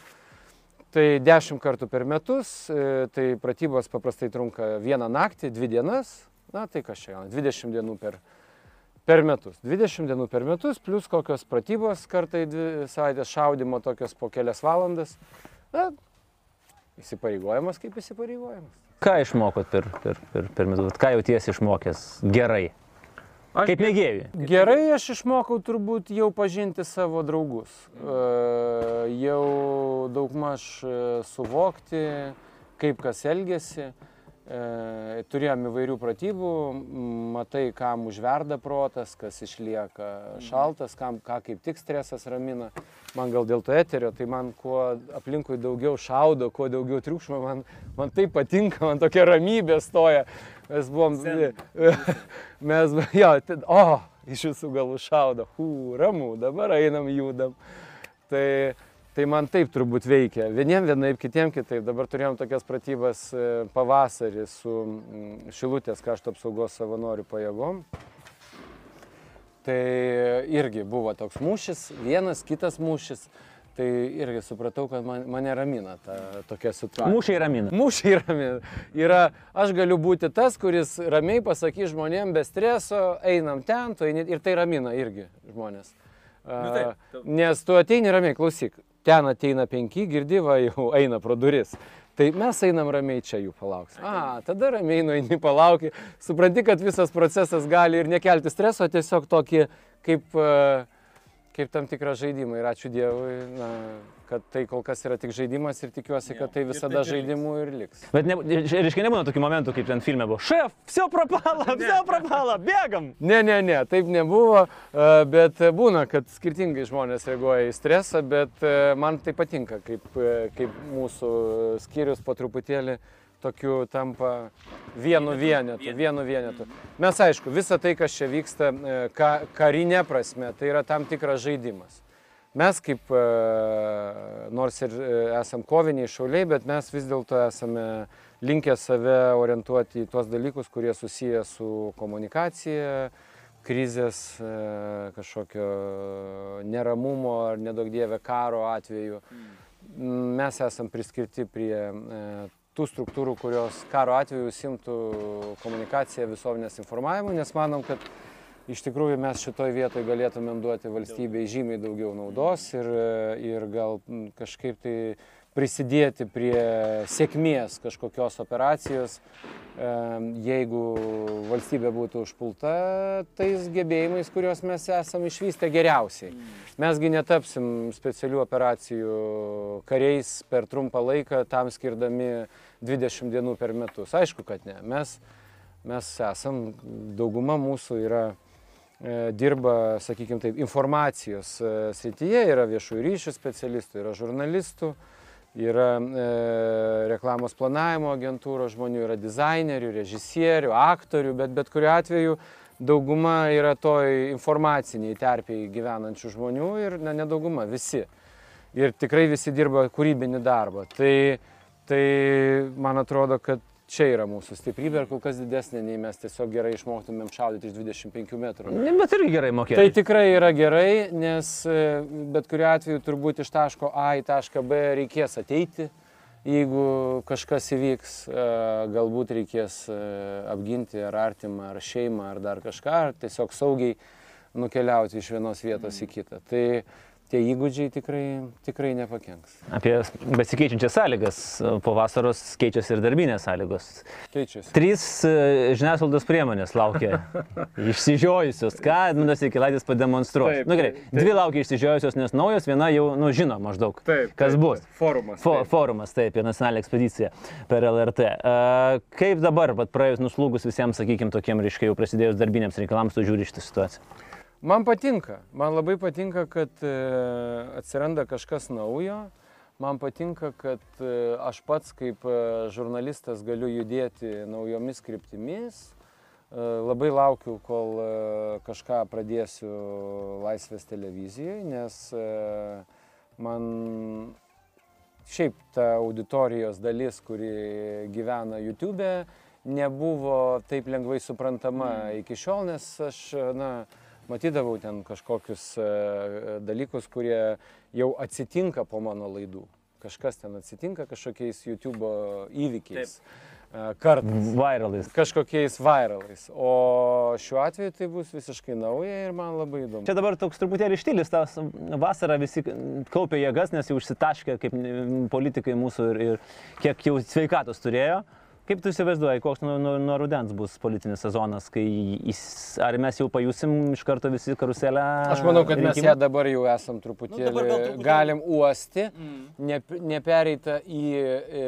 Tai 10 kartų per metus, e, tai pratybos paprastai trunka vieną naktį, dvi dienas, na tai kas čia, gauna, 20 dienų per, per metus. 20 dienų per metus, plus kokios pratybos kartai dvi savaitės šaudimo, tokios po kelias valandas. Na, įsipareigojimas kaip įsipareigojimas. Ką išmokot per, per, per, per metus? Ką jautiesi išmokęs gerai? Aš Kaip mėgėjui. Gerai aš išmokau turbūt jau pažinti savo draugus. Jau daugmaž suvokti, kaip kas elgesi. E, Turėjom įvairių pratybų, matai, kam užverda protas, kas išlieka šaltas, kam, ką kaip tik stresas ramina. Man gal dėl to eterio, tai man kuo aplinkui daugiau šaudo, kuo daugiau triukšmo, man, man tai patinka, man tokia ramybė stoja. Mes buvom... (laughs) Mes, jo, ten, o, iš visų galų šaudo, hū, ramu, dabar einam, judam. Tai, tai man taip turbūt veikia. Vieniem vienaip, kitiem kitaip. Dabar turėjom tokias pratybas e, pavasarį su mm, Šilutės krašto apsaugos savanorių pajėgom. Tai irgi buvo toks mūšis, vienas, kitas mūšis. Tai irgi supratau, kad man, mane ramina ta tokia situacija. Mūšiai ramina. Mūšiai ramina. Yra, aš galiu būti tas, kuris ramiai pasakys žmonėm be streso, einam ten, tu eini ir tai ramina irgi žmonės. A, nes tu ateini ramiai, klausyk, ten ateina penki, girdi, va jau (laughs) eina pro duris. Tai mes einam ramiai čia jų palauksim. A, tada ramiai nueini palauki, supranti, kad visas procesas gali ir nekelti streso, tiesiog tokį kaip, e, kaip tam tikrą žaidimą ir ačiū Dievui, na, kad tai kol kas yra tik žaidimas ir tikiuosi, kad tai visada ir tai žaidimu ir liks. Bet ne, reiškia, nebūna tokių momentų, kaip ten filme buvo. Šef, viso prapalo, viso prapalo, bėgam. Ne, ne, ne, taip nebuvo, e, bet būna, kad skirtingai žmonės reaguoja į stresą, bet e, man tai patinka, kaip, e, kaip mūsų skyrius po truputėlį uh, tokiu tampa vienu vienetu, vienu vienetu. Mes aišku, visa tai, kas čia vyksta e, ka, karinė prasme, tai yra tam tikras žaidimas. Mes kaip, e, nors ir e, esam koviniai šauliai, bet mes vis dėlto esame linkę save orientuoti į tuos dalykus, kurie susiję su komunikacija, krizės, kažkokio neramumo ar nedaug dievė karo atveju. Mes esam priskirti prie tų struktūrų, kurios karo atveju simtų komunikaciją visuomenės informavimu, nes manom, kad iš tikrųjų mes šitoj vietoj galėtumėm duoti valstybei žymiai daugiau naudos ir, ir gal kažkaip tai prisidėti prie sėkmės kažkokios operacijos, jeigu valstybė būtų užpulta tais gebėjimais, kuriuos mes esame išvystę geriausiai. Mesgi netapsim specialių operacijų kariais per trumpą laiką, tam skirdami 20 dienų per metus. Aišku, kad ne. Mes, mes esam, dauguma mūsų yra e, dirba, sakykime taip, informacijos e, srityje, yra viešųjų ryšių specialistų, yra žurnalistų, yra e, reklamos planavimo agentūros žmonių, yra dizainerių, režisierių, aktorių, bet bet kuriu atveju dauguma yra toj informaciniai terpiai gyvenančių žmonių ir ne, ne dauguma, visi. Ir tikrai visi dirba kūrybinį darbą. Tai, tai man atrodo, kad čia yra mūsų stiprybė ir kol kas didesnė, nei mes tiesiog gerai išmoktumėm šaudyti iš 25 metrų. Bet irgi gerai mokėti. Tai tikrai yra gerai, nes e, bet kuriu atveju turbūt iš taško A į tašką B reikės ateiti. Jeigu kažkas įvyks, e, galbūt reikės e, apginti ar artimą, ar šeimą, ar dar kažką, ar tiesiog saugiai nukeliauti iš vienos vietos į kitą. Tai tie įgūdžiai tikrai, tikrai nepakenks. Apie besikeičiančias sąlygas. Po vasaros keičiasi ir darbinės sąlygos. Keičiasi. Trys e, žiniasklaidos priemonės laukia (laughs) išsižiojusios. Ką Edmundas Ikilaitis pademonstruos? Taip, Na nu, gerai, taip, dvi laukia išsižiojusios, nes naujos, viena jau, nu, žino maždaug, Taip, kas taip, bus. Forumas, Fo, taip. forumas, taip, apie nacionalinę ekspediciją per LRT. Uh, kaip dabar, vat, praėjus nuslūgus visiems, sakykime, tokiem, reiškia, jau prasidėjus darbiniams reikalams, tu žiūri šitą situaciją? Man patinka, man labai patinka, kad e, atsiranda kažkas naujo. Man patinka, kad e, aš pats kaip e, žurnalistas galiu judėti naujomis kryptimis. Labai laukiu, kol kažką pradėsiu Laisvės televizijoje, nes man šiaip ta auditorijos dalis, kuri gyvena YouTube, nebuvo taip lengvai suprantama iki šiol, nes aš, na, matydavau ten kažkokius e, dalykus, kurie jau atsitinka po mano laidų. Kažkas ten atsitinka kažkokiais YouTube įvykiais. E, Kartais. Viralais. Kažkokiais viralais. O šiuo atveju tai bus visiškai nauja ir man labai įdomu. Čia dabar toks truputėlį štilis, tas vasarą visi kaupė jėgas, nes jau užsitaškė kaip politikai mūsų ir, ir kiek jau sveikatos turėjo. Kaip tu įsivaizduoji, koks nuo, nuo, nuo rudens bus politinis sezonas, kai jis, ar mes jau pajusim iš karto visi karuselę? Aš manau, kad mes rinkimų? ją dabar jau esam truputėlį, Nu, truputėlį- galim uosti, mm. ne, nepereita į e,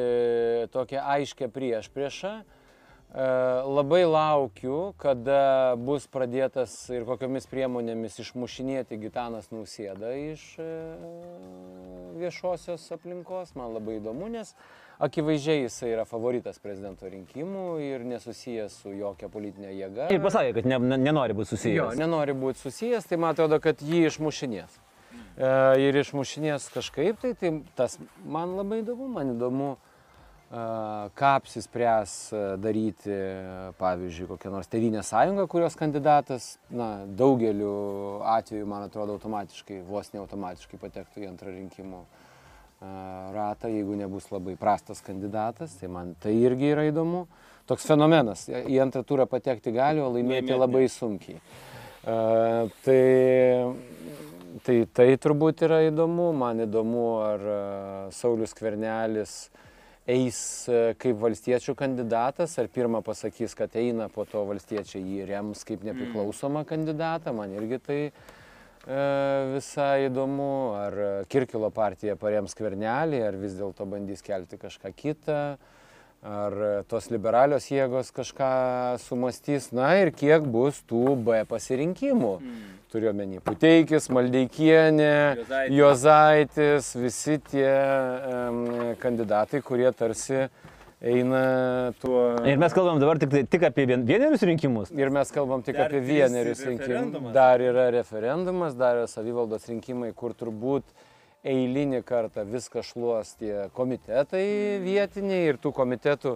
tokią aiškę prieš priešą. E, labai laukiu, kada bus pradėtas ir kokiamis priemonėmis išmušinėti Gitanas Nausėda iš e, viešosios aplinkos. Man labai įdomu, nes akivaizdžiai jisai yra favoritas prezidento rinkimų ir nesusijęs su jokia politinė jėga. Ir pasakė, kad ne, ne, nenori būti Jo, susijęs. nenori būti susijęs, tai man atrodo, kad jį išmušinės. E, ir išmušinės kažkaip, tai, tai tas man labai įdomu, man įdomu, e, ką apsispręs e, daryti, e, pavyzdžiui, kokia nors Tevinė sąjunga, kurios kandidatas, na, daugeliu atveju, man atrodo, automatiškai, vos ne automatiškai patektų į antrą rinkimų ratą, jeigu nebus labai prastas kandidatas, tai man tai irgi yra įdomu. Toks fenomenas, į antrą turą patekti gali, o laimėti labai sunkiai. E, tai, tai tai turbūt yra įdomu, man įdomu, ar e, Saulis Kvernelis eis e, kaip valstiečių kandidatas, ar pirmą pasakys, kad eina, po to valstiečiai jį rems kaip nepriklausomą kandidatą, man irgi tai e, visai įdomu, ar e, Kirkilo partija parems Kvernelį, ar vis dėlto bandys kelti kažką kitą. Ar e, tos liberalios jėgos kažką sumastys, na ir kiek bus tų B pasirinkimų. Mm. Turiuomenį Puteikis, Maldeikienė, Juozaitis. Jozaitis, visi tie um, kandidatai, kurie tarsi eina tuo. Ir mes kalbam dabar tik, tik apie vien, vienerius rinkimus. Ir mes kalbam tik Dar apie vienerius rinkimus. Dar yra referendumas, dar yra savivaldos rinkimai, kur turbūt eilinį kartą viską šluos tie komitetai vietiniai ir tų komitetų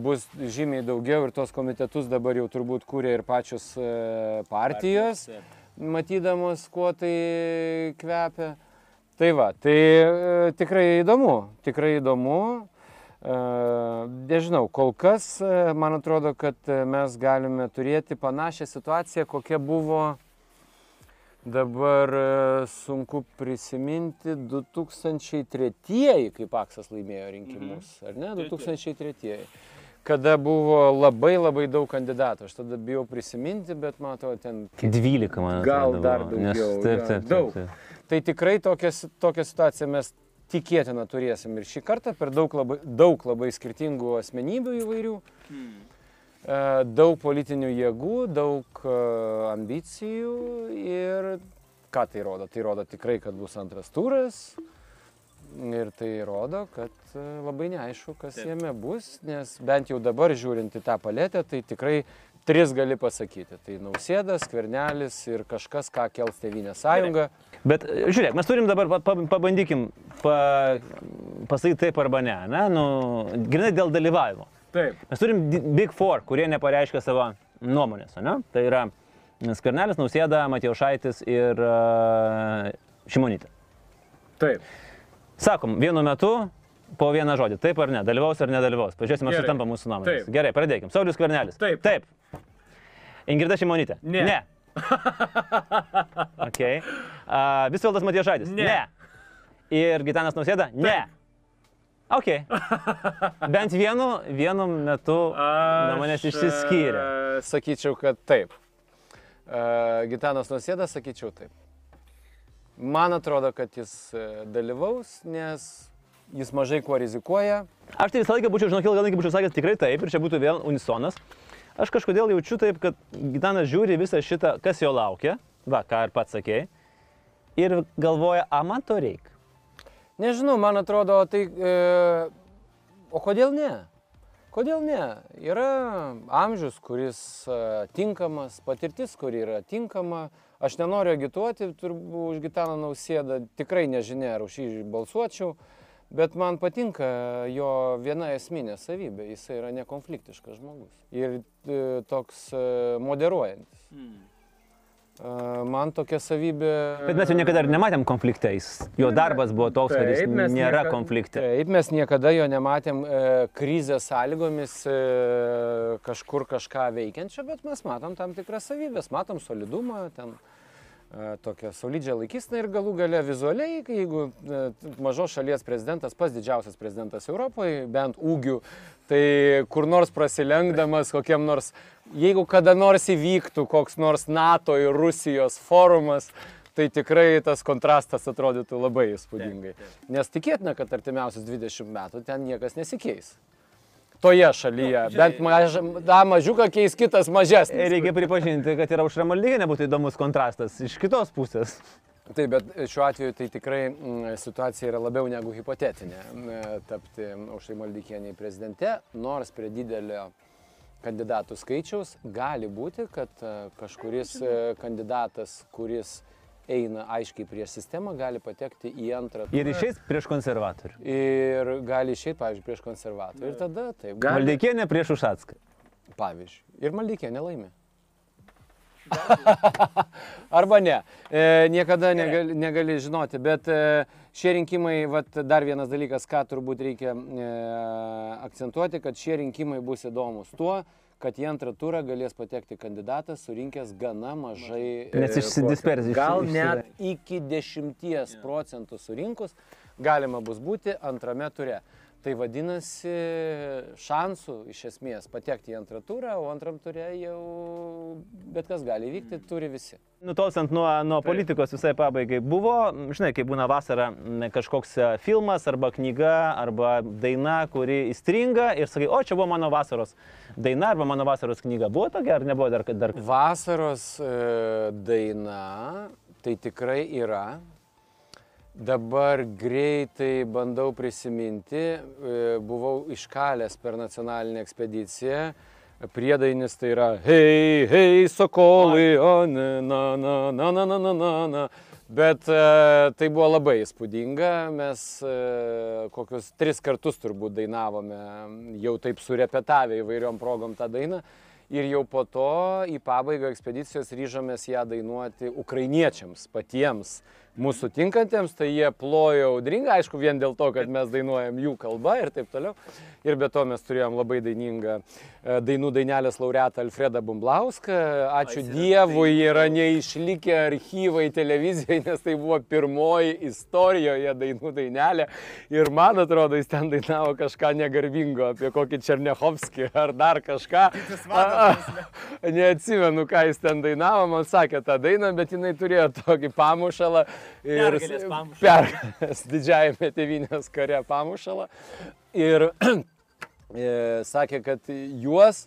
bus žymiai daugiau ir tos komitetus dabar jau turbūt kūrė ir pačios e, partijos, matydamos, kuo tai kvepia. Tai va, tai e, tikrai įdomu, tikrai įdomu. E, Nežinau, kol kas man atrodo, kad mes galime turėti panašią situaciją, kokia buvo dabar sunku prisiminti 2003, kai Paksas laimėjo rinkimus, ar ne? 2003. Kada buvo labai labai daug kandidatų. Aš tada bijau prisiminti, bet atrodo, ten 12, man Gal atrodo, dar buvo. Nes- daugiau, Taip, taip, daug. taip. taip. Tai tikrai tokią, si- tokią situaciją mes tikėtina turėsim ir šį kartą per daug labai, daug labai skirtingų asmenybių įvairių, e, daug politinių jėgų, daug e, ambicijų ir ką tai rodo? Tai rodo tikrai, kad bus antras turas. Ir tai rodo, kad e, labai neaišku, kas jame bus, nes bent jau dabar žiūrint į tą paletę, tai tikrai tris gali pasakyti. Tai Nausėdas, Kvernelis ir kažkas, ką kels Tevinė sąjunga. Bet žiūrėk, mes turim dabar, pa- pa- pabandykim pa, pasakyti taip arba ne, ne? Nu, grinai dėl dalyvavimo. Taip. Mes turim Big Four, kurie nepareiškia savo nuomonės, ne? Tai yra Skvernelis, Nausėda, Matijošaitis ir uh, Šimonytė. Taip. Sakom, vienu metu po vieną žodį, taip ar ne, dalyvaus ar nedalyvaus. Pažiūrėsim, ar sutampa mūsų nuomonės. Gerai, pradėkim. Saulis Skvernelis. Taip. Taip. Ingrida Šimonytė. Ne. Ne. (laughs) okay. uh, Visvaldas Matijošaitis. Ne. Ir Gitanas Nausėda? Ne. Ok. Bent vienu, vienu metu (laughs) nuomonės išsiskyrė. E, Sakyčiau, kad taip. E, Gitanas Nusėda, sakyčiau taip. Man atrodo, kad jis e, dalyvaus, nes jis mažai kuo rizikuoja. Aš tai visą laiką būčiau, žinok, ilgą laiką būčiau sakęs tikrai taip ir čia būtų vėl unisonas. Aš kažkodėl jaučiu taip, kad Gitanas žiūri visą šitą, kas jo laukia, va, ką ir pats sakėjai, ir galvoja, a man to reikia. Nežinau, man atrodo, tai... E, o kodėl ne? Kodėl ne? Yra amžius, kuris e, tinkamas, patirtis, kuri yra tinkama. Aš nenoriu agituoti turbūt už Gitaną Nausėdą, tikrai nežinia, ar už jį balsuočiau, bet man patinka jo viena esminė savybė, jis yra nekonfliktiškas žmogus ir e, toks e, moderuojantis. E, Man tokia savybė. Bet mes jo niekada ir nematėm konfliktais. Jo darbas buvo toks, kad jis Taip, nėra niekad- konflikte. Taip, mes niekada jo nematėm e, krizės sąlygomis e, kažkur kažką veikiančio, bet mes matom tam tikras savybės, matom solidumą, ten e, tokią solidžią laikysną ir galų gale vizualiai, jeigu mažos šalies prezidentas, pats didžiausias prezidentas Europoje, bent ūgių, tai kur nors prasilenkdamas kokiam nors, jeigu kada nors įvyktų koks nors NATO ir Rusijos forumas, tai tikrai tas kontrastas atrodytų labai įspūdingai. Nes tikėtina, kad artimiausius 20 metų ten niekas nesikeis. Toje šalyje. Bent maž, tą mažiuką keis kitas mažesnis. Ir reikia pripažinti, kad ir aušra maldygė nebūtų įdomus kontrastas iš kitos pusės. Taip, bet šiuo atveju tai tikrai mm, situacija yra labiau negu hipotetinė mm, tapti aušrai maldykieniai prezidente, nors prie didelio kandidatų skaičiaus gali būti, kad e, kažkuris e, kandidatas, kuris eina aiškiai prieš sistemą, gali patekti į antrą turą. Ir išeis prieš konservatorių. Ir gali išeiti, pavyzdžiui, prieš konservatorių. Ir tada taip. Gali. Maldeikienė prieš Ušatską. Pavyzdžiui. Ir maldykė nelaimė. (laughs) Arba ne. E, niekada negali, negali žinoti. Bet e, šie rinkimai, vat, dar vienas dalykas, ką turbūt reikia e, akcentuoti, kad šie rinkimai bus įdomus tuo, kad į antrą turą galės patekti kandidatas surinkęs gana mažai. Nes e, išsidispers, procentų. Gal net iki 10 procentų surinkus galima bus būti antrame ture. Tai vadinasi, šansų iš esmės patekti į antrą turą, o antram turė jau bet kas gali įvykti, turi visi. Nutolstant nuo, nuo politikos visai pabaigai, buvo, žinai, kai būna vasara kažkoks e, filmas arba knyga arba daina, kuri įstringa ir sakai, o čia buvo mano vasaros daina arba mano vasaros knyga. Buvo tokia ar nebuvo dar? dar... Vasaros e, daina tai tikrai yra. Dabar greitai bandau prisiminti, e, buvau iškalęs per nacionalinę ekspediciją. Priedainis tai yra hei, hei, sokolai, o ne, na, na, na, na, na, na, na, na. Bet e, tai buvo labai įspūdinga, mes e, kokius tris kartus turbūt dainavome, jau taip surepetavę įvairiom progom tą dainą. Ir jau po to į pabaigą ekspedicijos ryžomės ją dainuoti ukrainiečiams patiems mūsų tinkantiems, tai jie plojo audringą, aišku, vien dėl to, kad mes dainuojam jų kalbą ir taip toliau. Ir be to mes turėjom labai dainingą e, dainų dainelės laureatą Alfredą Bumblauską. Ačiū Dievui, yra neišlikę archyvai televizijoje, nes tai buvo pirmoji istorijoje dainų dainelė. Ir man atrodo, jis ten dainavo kažką negarbingo apie kokį Černiachovskį ar dar kažką. A, neatsimenu, ką jis ten dainavo, man sakė tą dainą, bet jinai turėjo tokį pamušalą. Ir Pergalės didžiajame tėvynės kare pamušalą. Ir (clears throat) e, sakė, kad juos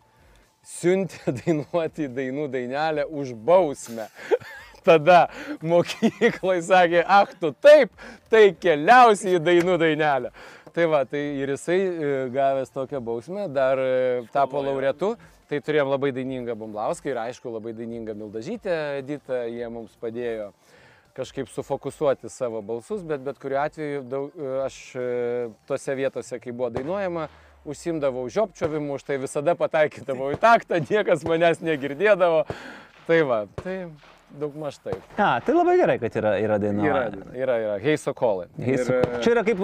siuntė (laughs) dainuoti dainų dainelę už bausmę. (laughs) Tada mokyklai sakė, ach tu taip, tai keliausi į dainų dainelę. Tai va, tai ir jisai e, gavęs tokią bausmę dar e, tapo laureatu. Tai turėjom labai dainingą Bumblauską ir aišku labai dainingą Mildažytę Editą, jie mums padėjo kažkaip sufokusuoti savo balsus, bet bet kuriuo atveju daug, aš e, tose vietose, kai buvo dainuojama, užsimdavau žiopčiovimu, už tai visada pataikydavau į taktą, niekas manęs negirdėdavo. Tai va, tai daug maž taip. A, tai labai gerai, kad yra, yra daina. Yra, yra, yra. Hei Sokolai. Jis, Ir, čia yra kaip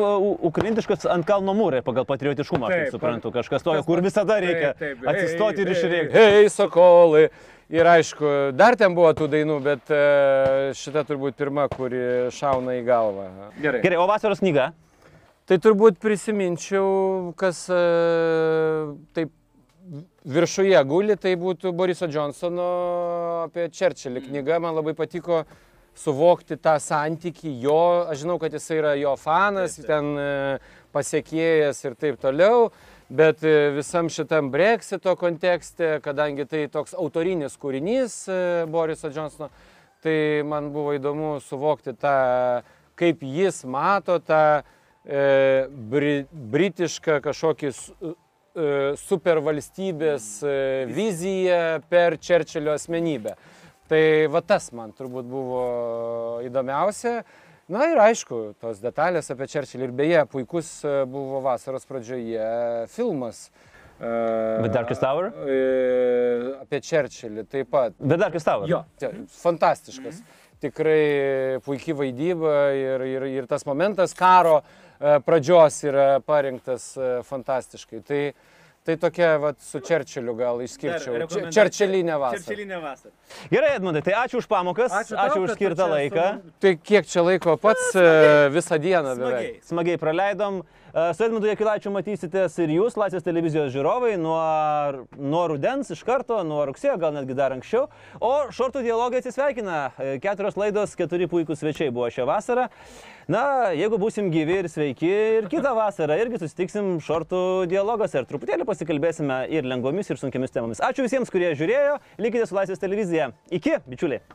ukrainietiškas ant kalno mūrai pagal patriotiškumą, aš Taip, taip suprantu, kažkas tokio, kur visada reikia Taip, taip. atsistoti ir Hei, išrėkti. Hei, Sokolai. Ir aišku, dar ten buvo tų dainų, bet e, šita turbūt pirma, kuri šauna į galvą. Gerai. Gerai, o vasaros knyga? Tai turbūt prisiminčiau, kas e, taip viršuje guli, tai būtų Boriso Johnsono apie Čerčilį knyga. Man labai patiko suvokti tą santyki jo, aš žinau, kad jis yra jo fanas, taip, taip. ten e, pasiekėjas ir taip toliau, bet e, visam šitam Brexito kontekste, kadangi tai toks autorinis kūrinys e, Boriso Johnsono, tai man buvo įdomu suvokti tą, kaip jis mato tą e, bri, britišką kažkokį e, supervalstybės e, viziją per Čerčilio asmenybę. Tai va tas man turbūt buvo įdomiausia. Na ir aišku, tos detalės apie Čerčilį ir beje, puikus e, buvo vasaros pradžioje filmas. e, The Darkest Hour? e, Apie Čerčilį taip pat. Bet dar kas tavo? Jo, fantastiškas. Tikrai puikiai vaidyba ir, ir, ir tas momentas karo pradžios yra parinktas fantastiškai. Tai, tai tokia vat, su Čerčiliu gal išskirčiau. Če- Čerčilinė vasara. vasara. Gerai, Edmundai, tai ačiū už pamokas, ačiū, tau, ačiū už skirtą laiką. Tai kiek čia laiko pats e, visą dieną beveik? Smagiai praleidom. E, Su Edmundu Jekilaičiu matysitės ir jūs, Laisvės televizijos žiūrovai, nuo, nuo rudens iš karto, nuo rugsėjo, gal netgi dar anksčiau. O šortų dialogai atsisveikina. E, Keturios laidos, keturi puikūs svečiai buvo šią vasarą. Na, jeigu būsim gyvi ir sveiki, ir kitą vasarą irgi susitiksim šortų dialogose ir truputėlį pasikalbėsime ir lengvomis, ir sunkiamis temomis. Ačiū visiems, kurie žiūrėjo. Likite su Laisvės televizija. Iki, bičiuliai.